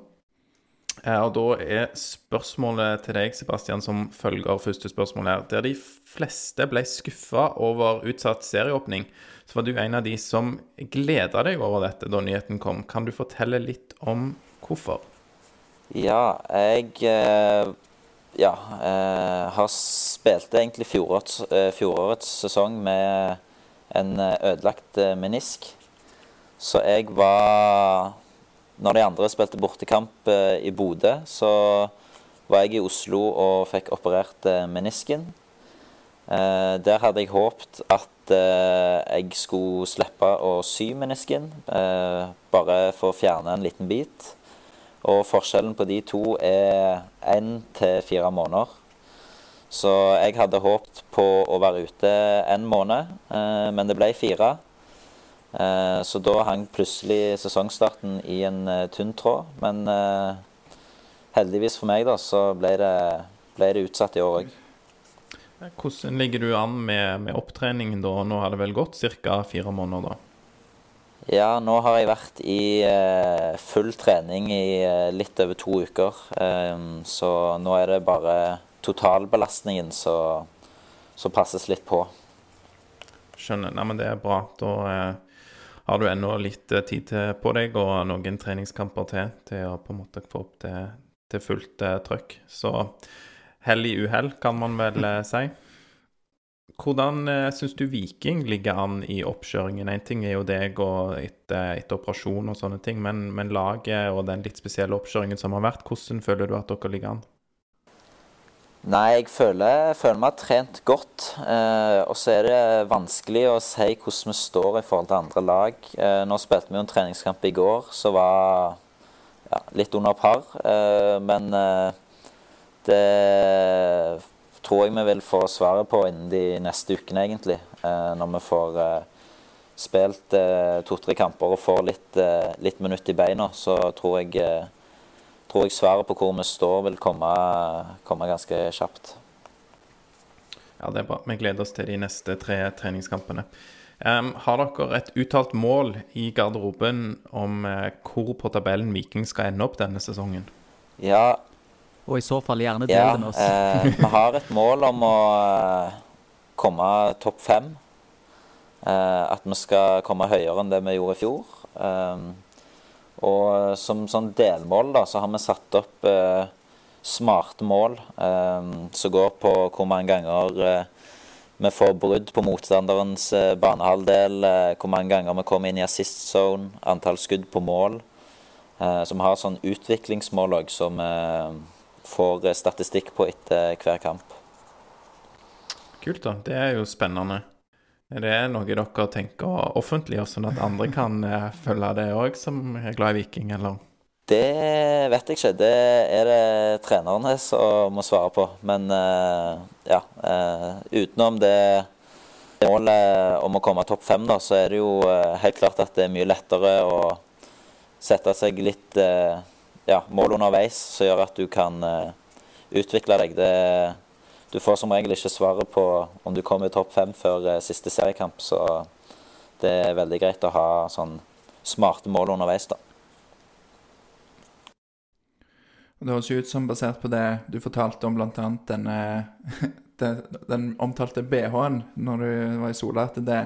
Uh, og da er spørsmålet til deg, Sebastian, som følger første spørsmål her. Der de fleste ble skuffa over utsatt serieåpning, så var du en av de som gleda deg over dette da nyheten kom. Kan du fortelle litt om hvorfor? Ja, jeg eh, ja, eh, har spilte egentlig fjorårets, eh, fjorårets sesong med en eh, ødelagt menisk. Så jeg var Når de andre spilte bortekamp i Bodø, så var jeg i Oslo og fikk operert menisken. Der hadde jeg håpet at jeg skulle slippe å sy menisken, bare for å fjerne en liten bit. Og forskjellen på de to er én til fire måneder. Så jeg hadde håpet på å være ute en måned, eh, men det ble fire. Eh, så da hang plutselig sesongstarten i en eh, tynn tråd. Men eh, heldigvis for meg, da, så ble det, ble det utsatt i år òg. Hvordan ligger du an med, med opptreningen da? Nå har det vel gått ca. fire måneder, da? Ja, nå har jeg vært i eh, full trening i eh, litt over to uker. Eh, så nå er det bare totalbelastningen som passes litt på. Skjønner. Nei, men det er bra. Da eh, har du ennå litt eh, tid på deg og noen treningskamper til til å på en måte få opp til, til fullt eh, trøkk. Så hell i uhell, kan man vel si. Hvordan eh, syns du Viking ligger an i oppkjøringen? Én ting er jo deg og etter, etter operasjon og sånne ting, men, men laget og den litt spesielle oppkjøringen som har vært, hvordan føler du at dere ligger an? Nei, jeg føler, føler vi trent godt. Eh, og så er det vanskelig å si hvordan vi står i forhold til andre lag. Eh, nå spilte vi jo en treningskamp i går som var ja, litt under par. Eh, men eh, det tror jeg vi vil få svaret på innen de neste ukene, egentlig. Eh, når vi får eh, spilt eh, to-tre kamper og får litt, litt minutt i beina, så tror jeg tror jeg svaret på hvor vi står, vil komme, komme ganske kjapt. Ja, det er bra. Vi gleder oss til de neste tre treningskampene. Um, har dere et uttalt mål i garderoben om uh, hvor på tabellen Viking skal ende opp denne sesongen? Ja, Og i så fall gjerne del med oss. eh, vi har et mål om å eh, komme topp fem. Eh, at vi skal komme høyere enn det vi gjorde i fjor. Eh, og som sånn delmål da, så har vi satt opp eh, smarte mål eh, som går på hvor mange ganger eh, vi får brudd på motstanderens eh, banehalvdel, eh, hvor mange ganger vi kommer inn i assist zone, antall skudd på mål. Eh, så vi har sånn utviklingsmål òg som vi får eh, statistikk på etter hver kamp. Kult, da. Det er jo spennende. Er det noe dere tenker offentlig, sånn at andre kan eh, følge det òg, som er glad i Viking, eller? Det vet jeg ikke. Det er det trenerne som må svare på. Men eh, ja. utenom det målet om å komme topp fem, da, så er det jo helt klart at det er mye lettere å sette seg litt ja, mål underveis som gjør at du kan eh, utvikle deg. Det, du får som regel ikke svaret på om du kommer i topp fem før eh, siste seriekamp, så det er veldig greit å ha sånn smarte mål underveis, da. Det høres ut som, basert på det du fortalte om bl.a. denne (laughs) den, den omtalte BH-en når du var i Sola, at det,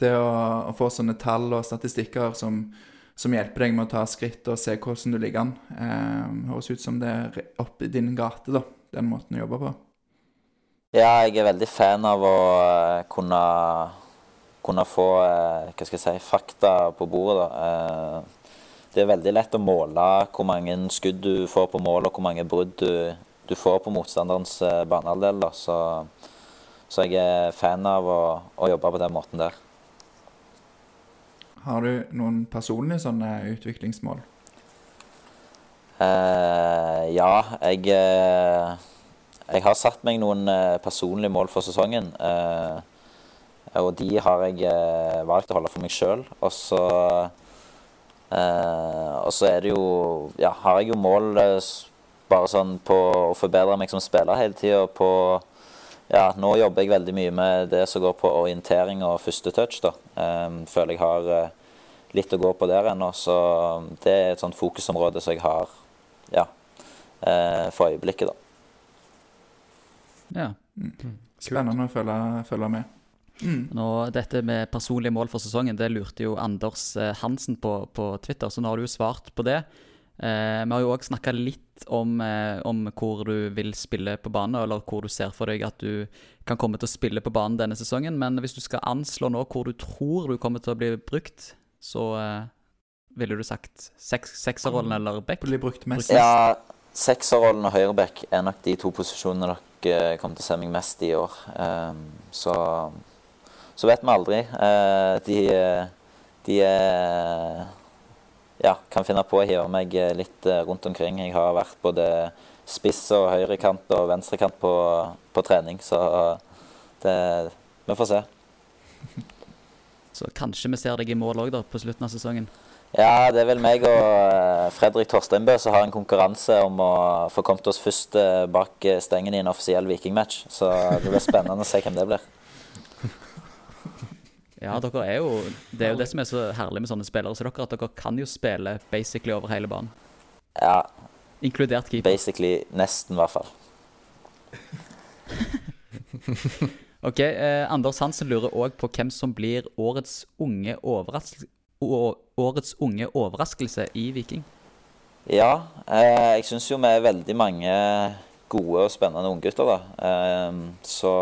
det å, å få sånne tall og statistikker som, som hjelper deg med å ta skritt og se hvordan du ligger an, eh, høres ut som det er opp i din gate, da, den måten å jobbe på. Ja, jeg er veldig fan av å eh, kunne, kunne få eh, hva skal jeg si, fakta på bordet. da. Eh, Det er veldig lett å måle hvor mange skudd du får på mål, og hvor mange brudd du, du får på motstanderens eh, banehalvdel. Så, så jeg er fan av å, å jobbe på den måten der. Har du noen personlige sånne utviklingsmål? Uh, ja, jeg, eh, jeg har satt meg noen eh, personlige mål for sesongen. Uh, og de har jeg valgt å holde for meg sjøl. Og så uh, er det jo Ja, har jeg jo mål bare sånn på å forbedre meg som spiller hele tida. På Ja, nå jobber jeg veldig mye med det som går på orientering og første touch, da. Eh, føler jeg har eh, litt å gå på der ennå, så det er et sånt fokusområde som jeg har ja, eh, for øyeblikket, da. Ja. Spennende å følge, følge med. Nå, dette med personlige mål for sesongen, det lurte jo Anders eh, Hansen på på Twitter, så nå har du jo svart på det. Eh, vi har jo òg snakka litt om, eh, om hvor du vil spille på banen, eller hvor du ser for deg at du kan komme til å spille på banen denne sesongen. Men hvis du skal anslå nå hvor du tror du kommer til å bli brukt, så eh, ville du sagt seks, sekserrollen eller back? Blir brukt mest. Ja, sekserrollen og høyreback er nok de to posisjonene dere kommer til å se meg mest i år. Eh, så, så vet vi aldri. Eh, de de eh, ja, kan finne på å hive meg litt eh, rundt omkring. Jeg har vært både spiss og høyrekant og venstrekant på, på trening, så det Vi får se. (laughs) Så kanskje vi ser deg i mål òg, på slutten av sesongen. Ja, det er vel meg og eh, Fredrik Torsteinbø som har en konkurranse om å få kommet oss først eh, bak eh, stengen i en offisiell vikingmatch. Så det blir spennende å se hvem det blir. Ja, dere er jo Det er jo det som er så herlig med sånne spillere som dere, at dere kan jo spille basically over hele banen. Ja, Inkludert keeper. basically nesten, i hvert fall. (laughs) Ok, eh, Anders Hansen lurer òg på hvem som blir årets unge, årets unge overraskelse i Viking. Ja, eh, jeg syns jo vi er veldig mange gode og spennende unggutter, da. Eh, så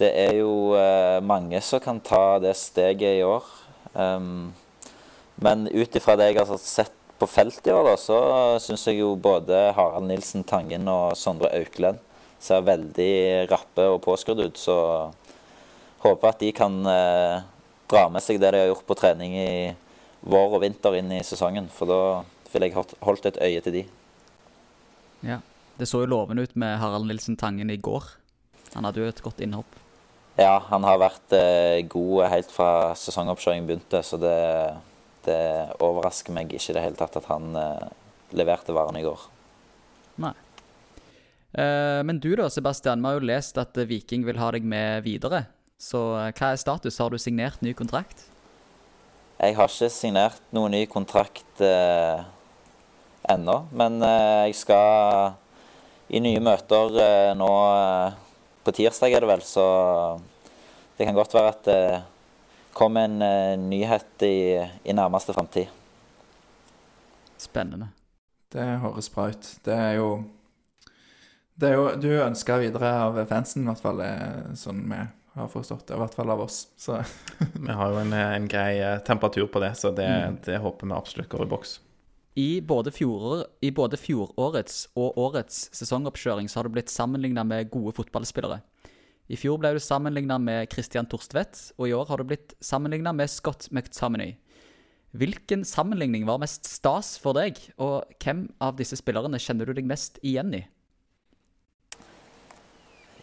det er jo eh, mange som kan ta det steget i år. Um, men ut ifra det jeg har sett på feltet i år, da, så syns jeg jo både Harald Nilsen Tangen og Sondre Auklend ser veldig rappe og påskrudd ut. Så håper at de kan eh, dra med seg det de har gjort på trening i vår og vinter inn i sesongen. For da ville jeg holdt- et øye til de. Ja. Det så jo lovende ut med Harald Nilsen Tangen i går. Han hadde jo et godt innhopp. Ja, han har vært eh, god helt fra sesongoppkjøringen begynte, så det, det overrasker meg ikke i det hele tatt at han eh, leverte varen i går. Nei. Eh, men du da, Sebastian. Vi har jo lest at Viking vil ha deg med videre. Så eh, hva er status? Har du signert ny kontrakt? Jeg har ikke signert noen ny kontrakt eh, ennå, men eh, jeg skal i nye møter eh, nå på tirsdag, er det vel, så det kan godt være at det kommer en eh, nyhet i, i nærmeste framtid. Spennende. Det høres bra ut. Det er jo Det er jo du ønsker videre av fansen, i hvert fall, eh, sånn vi har forstått det. I hvert fall av oss. Så (laughs) Vi har jo en, en grei eh, temperatur på det, så det, det håper vi absolutt går i boks. I både, fjorår, I både fjorårets og årets sesongoppkjøring så har du blitt sammenligna med gode fotballspillere. I fjor ble du sammenligna med Christian Torstvedt, og i år har du blitt sammenligna med Scott McTominay. Hvilken sammenligning var mest stas for deg, og hvem av disse spillerne kjenner du deg mest igjen i?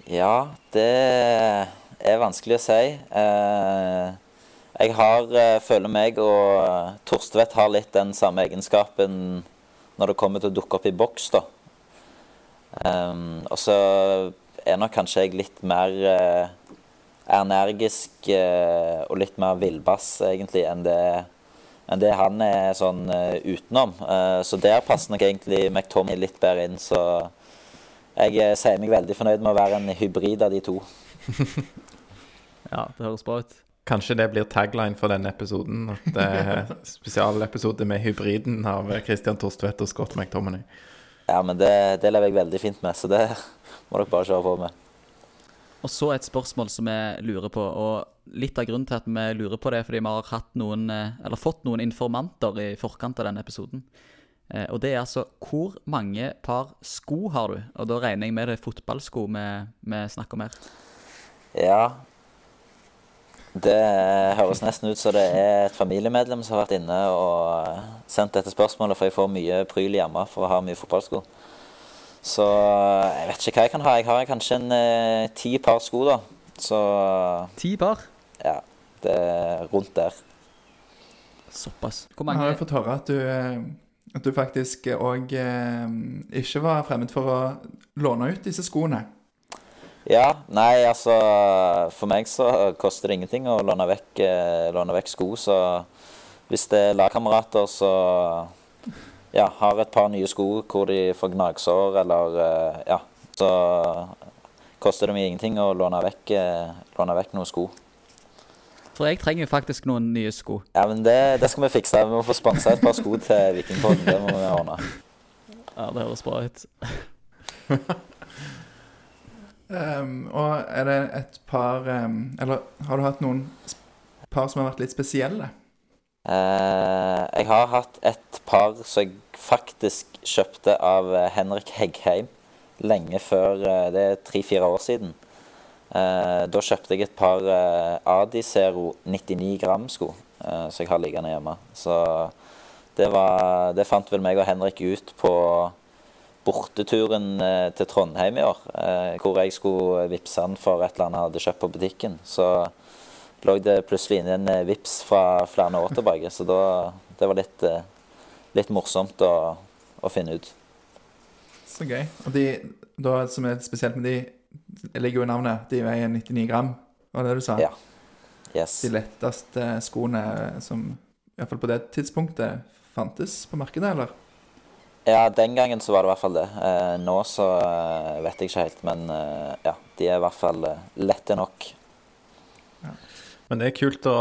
Ja, det er vanskelig å si. Eh, jeg har, eh, føler meg og eh, Torstvedt har litt den samme egenskapen når det kommer til å dukke opp i boks, da. Og så er nok kanskje jeg litt mer eh, energisk eh, og litt mer villbass, egentlig, enn det, enn det han er sånn uh, utenom. så der passer nok egentlig McTommy litt bedre inn, så jeg sier meg veldig fornøyd med å være en hybrid av de to. (laughs) ja, det høres bra ut. Kanskje det blir tagline for denne episoden. At det er (laughs) spesialepisode med hybriden av Christian Torstvedt og Scott McTominay. Ja, men det, det lever jeg veldig fint med, så det må dere bare kjøre på med. Og så et spørsmål som vi lurer på, og litt av grunnen til at vi lurer på det, er fordi vi har hatt noen, eller fått noen informanter i forkant av denne episoden. Eh, og det er altså hvor mange par sko har du? Og da regner jeg med det er fotballsko vi snakker om her. Ja, det høres nesten ut som det er et familiemedlem som har vært inne og sendt dette spørsmålet, for jeg får mye pryl hjemme for å ha mye fotballsko. Så jeg vet ikke hva jeg kan ha. Jeg har kanskje en eh, ti par sko, da. Så Ti par? Ja. Det er rundt der. Såpass. Hvor mange Jeg har jo fått høre at du, eh, at du faktisk òg eh, ikke var fremmed for å låne ut disse skoene. Ja, nei, altså For meg så koster det ingenting å låne vekk, eh, låne vekk sko, så hvis det er lagkamerater som ja, har et par nye sko hvor de får gnagsår, eller eh, ja, så koster det meg ingenting å låne vekk, eh, låne vekk noen sko. For jeg trenger jo faktisk noen nye sko. Ja, men det, det skal vi fikse. Vi må få sponsa et par sko til Vikingpodden. Det må vi ordne. Ja, det høres bra ut. (laughs) Um, og er det et par um, Eller har du hatt noen par som har vært litt spesielle? Uh, jeg har hatt et par som jeg faktisk kjøpte av eh, Henrik Heggheim lenge før uh, Det er tre-fire år siden. Uh, da kjøpte jeg et par Adi Zero 99 gram-sko som jeg har liggende hjemme. Så det, var, det fant vel meg og Henrik ut på borteturen eh, til Trondheim i år, eh, hvor jeg skulle vippse han for et eller annet jeg hadde kjøpt på butikken, så lå det plutselig inne en eh, vips fra flere år tilbake. Så da, det var litt, litt morsomt å, å, finne ut. Så gøy. Og de da, som er spesielt med de, ligger jo i navnet, de veier 99 gram, var det det du sa? Ja. Yes. De letteste skoene som iallfall på det tidspunktet fantes på markedet, eller? Ja, den gangen så var det i hvert fall det. Eh, nå så eh, vet jeg ikke helt, men eh, ja, de er i hvert fall eh, lette nok. Ja. Men det er kult å,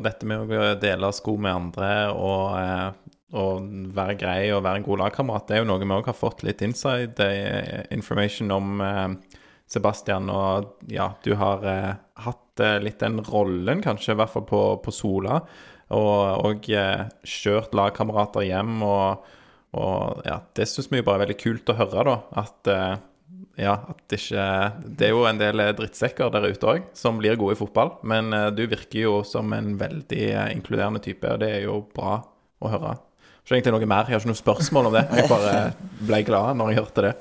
dette med å dele sko med andre og, eh, og være grei og være en god lagkamerat. Det er jo noe vi òg har fått litt inside eh, information om Sebastian. Og ja, du har hatt litt den rollen, kanskje, i hvert fall på, på Sola. Og, og kjørt lagkamerater hjem. og og ja, det syns vi jo bare er veldig kult å høre, da. At uh, ja, at ikke Det er jo en del drittsekker der ute òg som blir gode i fotball. Men uh, du virker jo som en veldig inkluderende type, og det er jo bra å høre. Så egentlig noe mer, jeg har ikke noe spørsmål om det. Jeg bare ble glad når jeg hørte det.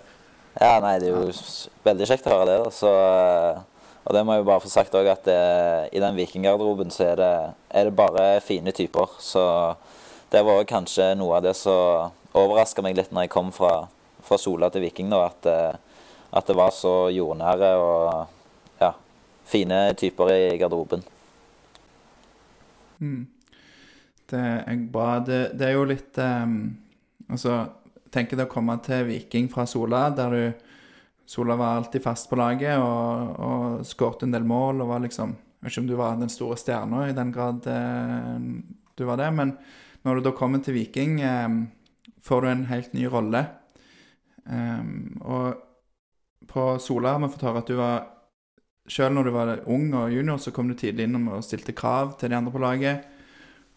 Ja, nei, det er jo veldig kjekt å høre det. Så, og det må jeg jo bare få sagt òg, at det, i den vikinggarderoben så er det, er det bare fine typer. Så det var kanskje noe av det som overraska meg litt når jeg kom fra, fra Sola til Viking, da, at, eh, at, det var så jordnære og ja, fine typer i garderoben. Mm. Det er bra. Det, det er jo litt um, Altså, tenk deg å komme til Viking fra Sola, der du Sola var alltid fast på laget og, og skåret en del mål og var liksom Jeg vet ikke om du var den store stjerna i den grad eh, du var det, men når du da kommer til Viking eh, får du en helt ny rolle. Um, og på Sola har vi fått høre at du var Selv når du var ung og junior, så kom du tidlig inn og stilte krav til de andre på laget.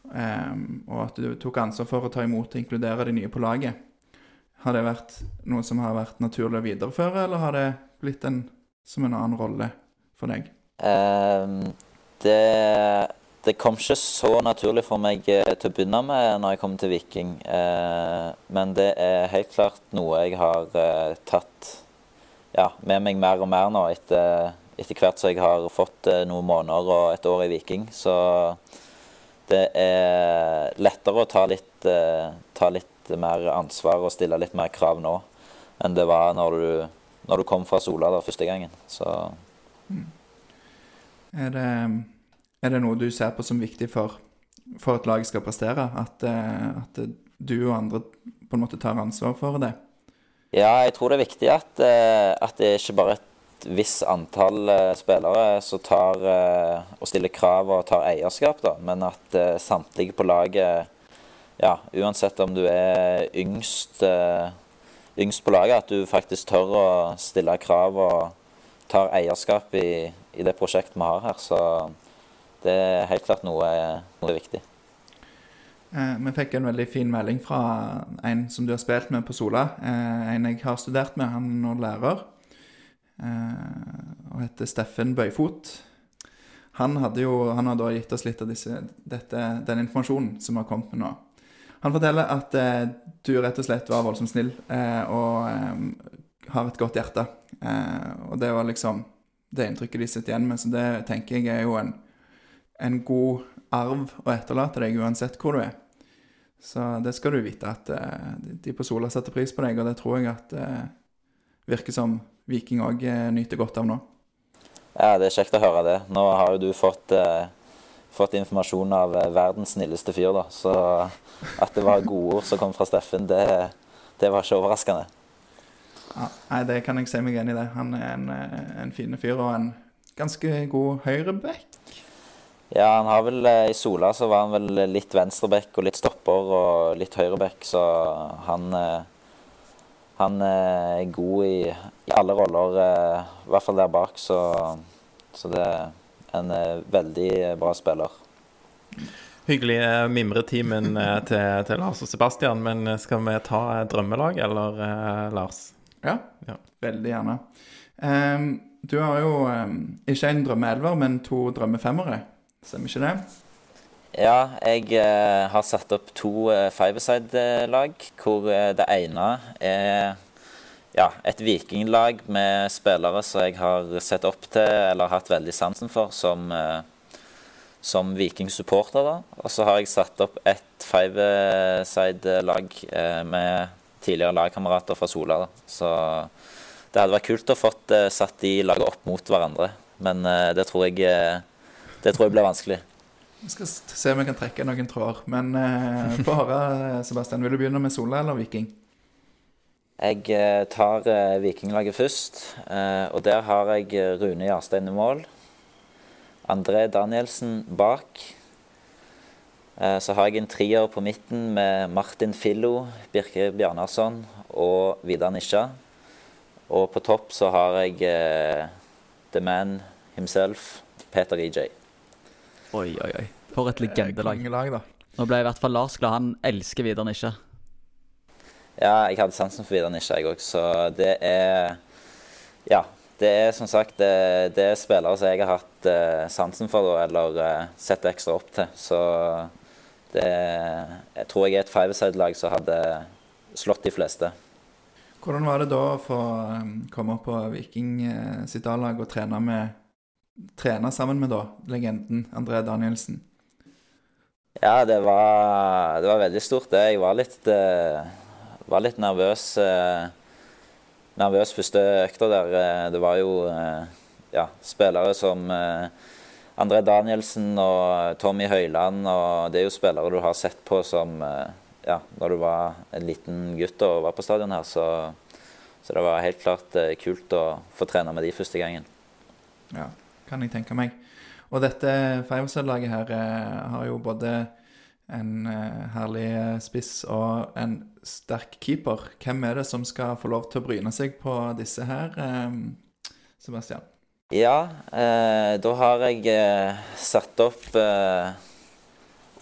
Um, og at du tok ansvar for å ta imot og inkludere de nye på laget. Har det vært noe som har vært naturlig å videreføre, eller har det blitt en, som en annen rolle for deg? Um, det, det kom ikke så naturlig for meg eh, til å begynne med når jeg kom til Viking. Eh, men det er helt klart noe jeg har eh, tatt ja, med meg mer og mer nå etter, etter hvert som jeg har fått noen måneder og et år i Viking. Så det er lettere å ta litt, ta litt mer ansvar og stille litt mer krav nå enn det var når du, når du kom fra Sola da, første gangen. Så Er det, er det noe du ser på som viktig for, for at laget skal prestere? At, eh, at du og andre på en måte tar ansvar for det? Ja, jeg tror det er viktig at, eh, at det er ikke bare et visst antall eh, spillere som tar og stiller krav og tar eierskap, da, men at samtlige på laget, ja, uansett om du er yngst, yngst på laget, at du faktisk tør å stille krav og tar eierskap i, i det prosjektet vi har her. Så det er helt klart noe, noe viktig. Eh, vi fikk en veldig fin melding fra en som du har spilt med på Sola. Eh, en jeg har studert med, han er nå lærer. Eh, og heter Steffen Bøyfot. Han, hadde jo, han har da gitt oss litt av disse, dette, den informasjonen som har kommet med nå. Han forteller at eh, du rett og slett var voldsomt snill eh, og eh, har et godt hjerte. Og det var liksom det inntrykket de sitter igjen med, så det tenker jeg er jo en, en god arv å etterlate deg uansett hvor du er. Så det skal du vite at eh, de på Sola setter pris på deg, og det tror jeg at eh, virker som Viking òg nyter godt av nå. Ja, det er kjekt å høre det. Nå har jo du fått, eh, fått informasjon av eh, verdens snilleste fyr, da. Så at det var gode ord som kom fra Steffen, det, det var ikke overraskende. Ja, nei, det kan jeg si meg enig i det. Han er en, eh, en fin fyr og en ganske god høyreback. Ja, han har vel eh, I Sola så var han vel litt venstreback og litt stopper og litt høyreback, så han eh, han eh, er god i, i alle roller, i hvert fall der bak. Så, så det er en veldig bra spiller. Hyggelig mimretimen til, til Lars og Sebastian, men skal vi ta drømmelag, eller Lars? Ja, Ja. veldig gjerne. Um, du har jo um, ikke en drømmeelver, men to drømmefemmere. Stemmer ikke det? Ja, jeg eh, har satt opp to eh, five-side-lag, hvor eh, det ene er ja, et vikinglag med spillere som jeg har sett opp til eller hatt veldig sansen for som, eh, som vikingsupporter. Og så har jeg satt opp et five-side-lag eh, med tidligere lagkamerater fra Sola. da. Så det hadde vært kult å fått eh, satt de lagene opp mot hverandre, men eh, det, tror jeg, det tror jeg blir vanskelig. Vi skal se om jeg kan trekke noen tråder. Men eh, få høre, eh, Sebastian. Vil du begynne med Sola eller Viking? Jeg eh, tar eh, Vikinglaget først, eh, og der har jeg eh, Rune Jarstein i mål. André Danielsen bak. Eh, så har jeg en trier på midten med Martin Fillo, Birke Bjarnarsson og Vidar Nisja. Og på topp så har jeg the man himself, Peter EJ. Oi, oi, oi. For et legendelag. Kongelag, da. Nå ble i hvert fall Lars glad. Han elsker Vidar Nisje. Ja, jeg hadde sansen for Vidar Nisje, jeg òg, så det er Ja. Det er som sagt det, det er spillere som jeg har hatt eh, sansen for, da, eller eh, sett ekstra opp til. Så det Jeg tror jeg er et five-side-lag som hadde slått de fleste. Hvordan var det da å få um, komme opp på Viking eh, sitt A-lag og trene med Trene sammen med da legenden André Danielsen? Ja, det var, det var veldig stort, det. Jeg var litt, uh, var litt nervøs. uh, nervøs første økta der. Eh, Det var jo uh, ja, spillere som André Danielsen og Tommy Høiland. og Det er jo spillere du har sett på som ja, når du var en liten gutt og var på stadion her. Så, så det var helt klart kult å få trene med de første gangen. Ja, kan jeg tenke meg. Og dette Fiverset-laget her eh, har jo både en eh, herlig eh, spiss og en sterk keeper. Hvem er det som skal få lov til å bryne seg på disse her, Sebastian? Ja, eh, da har jeg eh, satt opp eh,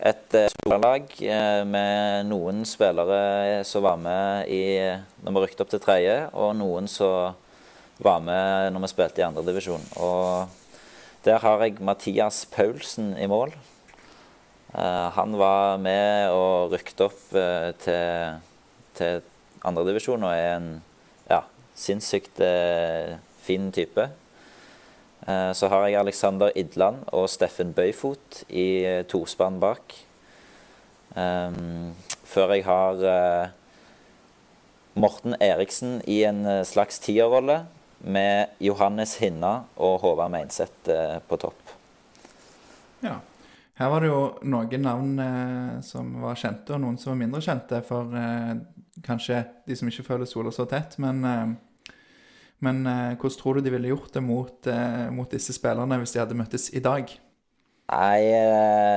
et eh, med noen spillere som var med i, når vi rykket opp til tredje, og noen som var med når vi spilte i andredivisjon. Og Der har jeg Mathias Paulsen i mål. Eh, han var med og rykket opp eh, til, til andredivisjon og er en ja, sinnssykt eh, fin type. Så har jeg Alexander Idland og Steffen Bøyfot i tospann bak. Før jeg har Morten Eriksen i en slags tierrolle med Johannes Hinna og Håvard Meinseth eh, på topp. Ja. Her var det jo noen navn eh, som var kjente, og noen som var mindre kjente for eh, kanskje de som ikke føler sola så tett. Men, eh, men hvordan tror du de ville gjort det mot, mot disse spillerne hvis de hadde møttes i dag? Nei,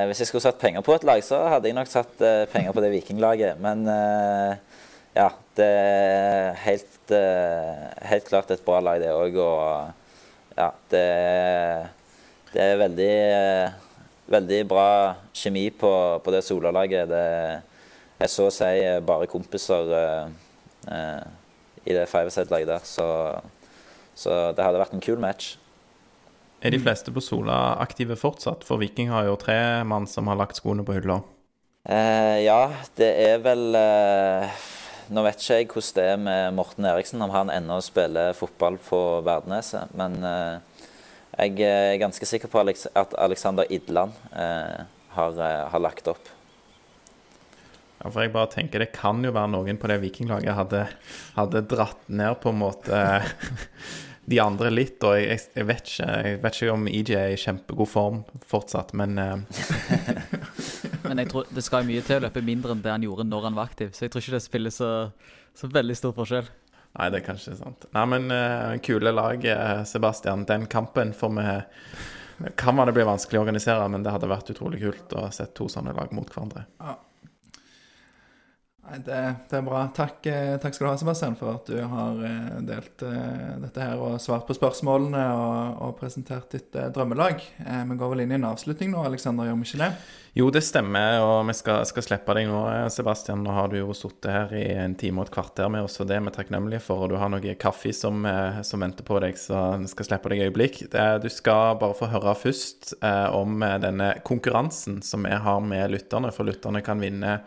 hvis jeg skulle satt penger på et lag, så hadde jeg nok satt penger på det vikinglaget. Men ja, det er helt, eh, helt klart et bra lag, det òg. Og ja, det, det er veldig, eh, veldig bra kjemi på, på det Sola-laget. Det er så å si bare kompiser eh, eh, i det Five-Side-laget der. Så, så det hadde vært en kul match. Er de fleste på Sola aktive fortsatt? For Viking har jo tre mann som har lagt skoene på hylla. Eh, ja, det er vel eh, Nå vet ikke jeg hvordan det er med Morten Eriksen, om han ennå spiller fotball på Verdeneset. Men eh, jeg er ganske sikker på at Alexander Idland eh, har, eh, har lagt opp. Ja, for jeg bare tenker Det kan jo være noen på det vikinglaget hadde, hadde dratt ned på en måte (laughs) de andre litt. Og jeg, jeg, vet ikke, jeg vet ikke om EJ er i kjempegod form fortsatt, men eh, (laughs) Men jeg tror det skal mye til å løpe mindre enn det han gjorde når han var aktiv. Så jeg tror ikke det spiller så, så veldig stor forskjell. Nei, det er kanskje sant. Nei, men uh, kule lag, eh, Sebastian. Den kampen får vi Kan være det blir vanskelig å organisere, men det hadde vært utrolig kult å se to sånne lag mot hverandre. Nei, det, det er bra. Takk, eh, takk skal du ha, Sebastian, for at du har eh, delt eh, dette her og svart på spørsmålene og, og presentert ditt drømmelag. Vi går vel inn i en avslutning nå, Aleksander, gjør vi ikke det? Jo, det stemmer, og vi skal, skal slippe deg nå, Sebastian. Nå har du jo sittet her i en time og et kvarter med oss, og det er vi takknemlige for. Og du har noe kaffe som, som venter på deg, så vi skal slippe deg et øyeblikk. Du skal bare få høre først om denne konkurransen som vi har med lytterne, for lytterne kan vinne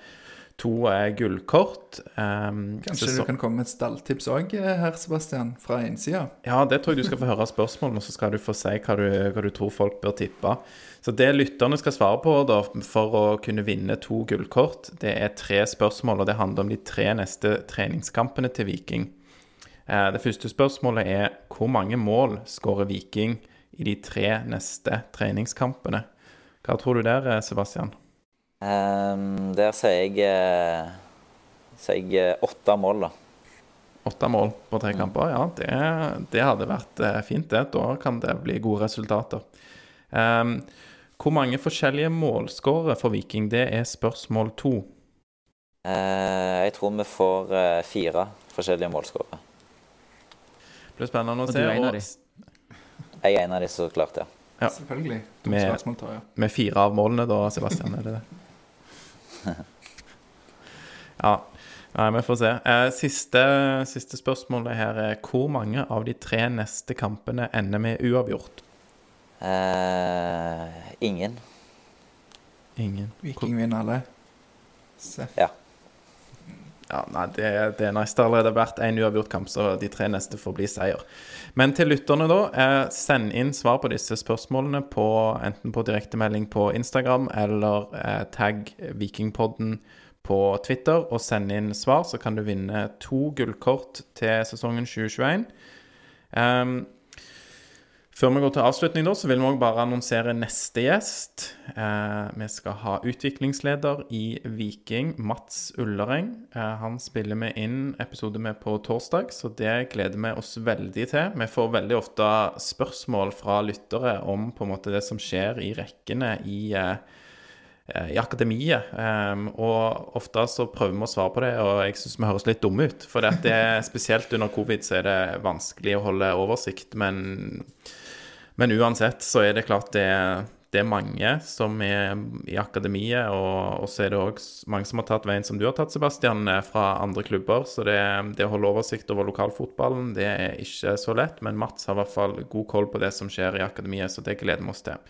to er gullkort. Um, Kanskje sesong- du kan komme med et stalltips òg, her, Sebastian, fra innsida? Ja, det tror jeg du skal få høre spørsmålene, og så skal du få si hva du, hva du tror folk bør tippe. Så det lytterne skal svare på da, for å kunne vinne to gullkort, det er tre spørsmål, og det handler om de tre neste treningskampene til Viking. Eh, Det første spørsmålet er hvor mange mål skårer Viking i de tre neste treningskampene? Hva tror du der, eh, Sebastian? Ehm, der sier jeg, eh, sier jeg eh, åtte mål, da. Åtte mål på tre kamper, ja, det, det hadde vært eh, fint, det. Da kan det bli gode resultater. Um, hvor mange forskjellige målskårere for Viking? Det er spørsmål to. Uh, jeg tror vi får uh, fire forskjellige målskårere. Det blir spennende å se. Og du er en av de? Jeg er en av de, så klart, ja. Ja. Selvfølgelig. Med-. Med fire av målene, da, Sebastian? Er det det? (laughs) Ja. Nei, vi får se. Eh, siste, siste spørsmålet her er hvor mange av de tre neste kampene ender med uavgjort? Eh, ingen. Ingen. Viking vinner alle. Seff. Ja. Ja, nei, det, det er nice. Det har allerede vært én uavgjort kamp, så de tre neste får bli seier. Men til lytterne, da. Eh, send inn svar på disse spørsmålene på, enten på direktemelding på Instagram eller eh, tagg Vikingpodden på Twitter, og send inn svar, så kan du vinne to gullkort til sesongen 2021. Ehm, før vi går til avslutning, da, så vil vi også bare annonsere neste gjest. Eh, vi skal ha utviklingsleder i Viking, Mats Ullereng. Eh, han spiller vi inn episode med på torsdag, så det gleder vi oss veldig til. Vi får veldig ofte spørsmål fra lyttere om på en måte det som skjer i rekkene i, eh, eh, i akademiet. Um, og ofte så prøver vi å svare på det, og jeg syns vi høres litt dumme ut. For det spesielt under covid så er det vanskelig å holde oversikt, men men uansett så er det klart det, det er mange som er i akademiet, og, så er det òg mange som har tatt veien som du har tatt, Sebastian, eh, fra andre klubber. Så det, det å holde oversikt over lokalfotballen, det er ikke så lett. Men Mats har i hvert fall god koll på det som skjer i akademiet, så det gleder vi oss til.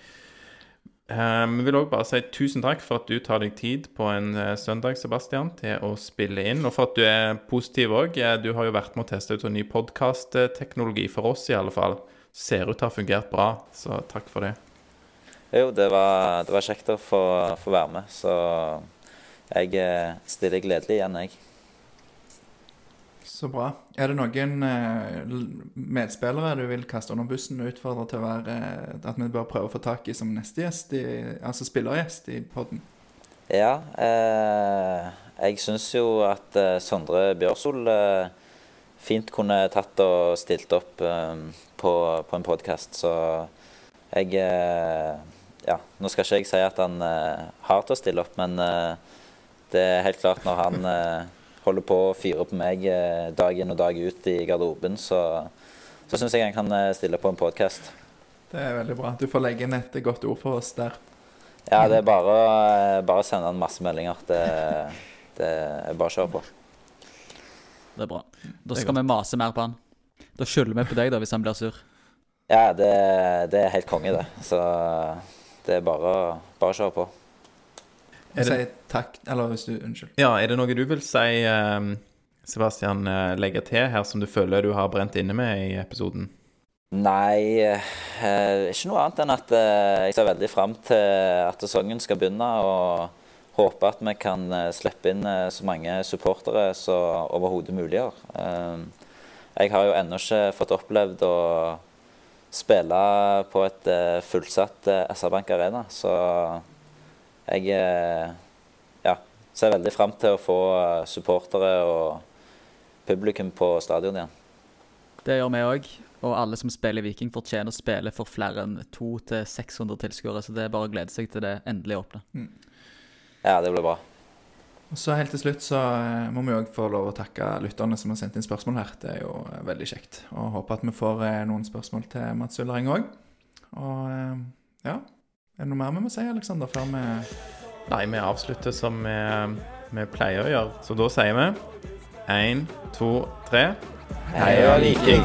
Eh, Vi vil òg bare si tusen takk for at du tar deg tid på en eh, søndag, Sebastian, til å spille inn, og for at du er positiv òg. Du har jo vært med å teste ut en ny podkastteknologi, for oss i alle fall. Ser ut til å ha fungert bra, så takk for det. Jo, det var, det var kjekt å få, få være med, så jeg eh, stiller gledelig igjen, jeg. Så bra. Er det noen eh, medspillere du vil kaste under bussen og utfordre til å være eh, At vi bør prøve å få tak i som neste gjest, i, altså spillergjest i podden? Ja, eh, jeg syns jo at eh, Sondre Bjørsol eh, fint kunne tatt og stilt opp um, på, på en podkast, så jeg eh, Ja, nå skal ikke jeg si at han uh, har til å stille opp, men uh, det er helt klart når han uh, holder på å fyre på meg dag inn og dag ut i garderoben, så, så syns jeg han kan stille på en podkast. Det er veldig bra. Du får legge inn et godt ord for oss der. Ja, det er bare, å- bare å sende han masse meldinger. Det, det er bare å kjøre på. Det er bra. Da skal vi mase mer på han. Da skylder vi på deg, da, hvis han blir sur. Ja, det, det er helt konge, det. Så det er bare, å- bare å kjøre på. Er det- si takk Eller hvis du Unnskyld. Ja, er det noe du vil si, eh, Sebastian, eh, legge til her som du føler du har brent inne med i episoden? Nei, eh, ikke noe annet enn at eh, jeg ser veldig fram til at sesongen skal begynne. Og håper at vi kan eh, slippe inn eh, så mange supportere som overhodet mulig. Eh, jeg har jo ennå ikke fått opplevd å spille på et fullsatt eh, SR Bank Arena, så jeg ja, ser veldig fram til å få supportere og publikum på stadion igjen. Det gjør vi òg. Og alle som spiller i Viking, fortjener å spille for flere enn 200-600 tilskuere. Så det er bare å glede seg til det endelig åpner. Ja, det blir bra. Og så helt til slutt så eh, må vi òg få lov å takke lytterne som har sendt inn spørsmål her. Det er jo eh, veldig kjekt. Og håper at vi får eh, noen spørsmål til Mats Ullering òg. Og ja Er det noe mer vi må si, Aleksander, før vi Nei, vi avslutter som vi, vi pleier å gjøre. Så da sier vi én, to, tre. Heia Viking!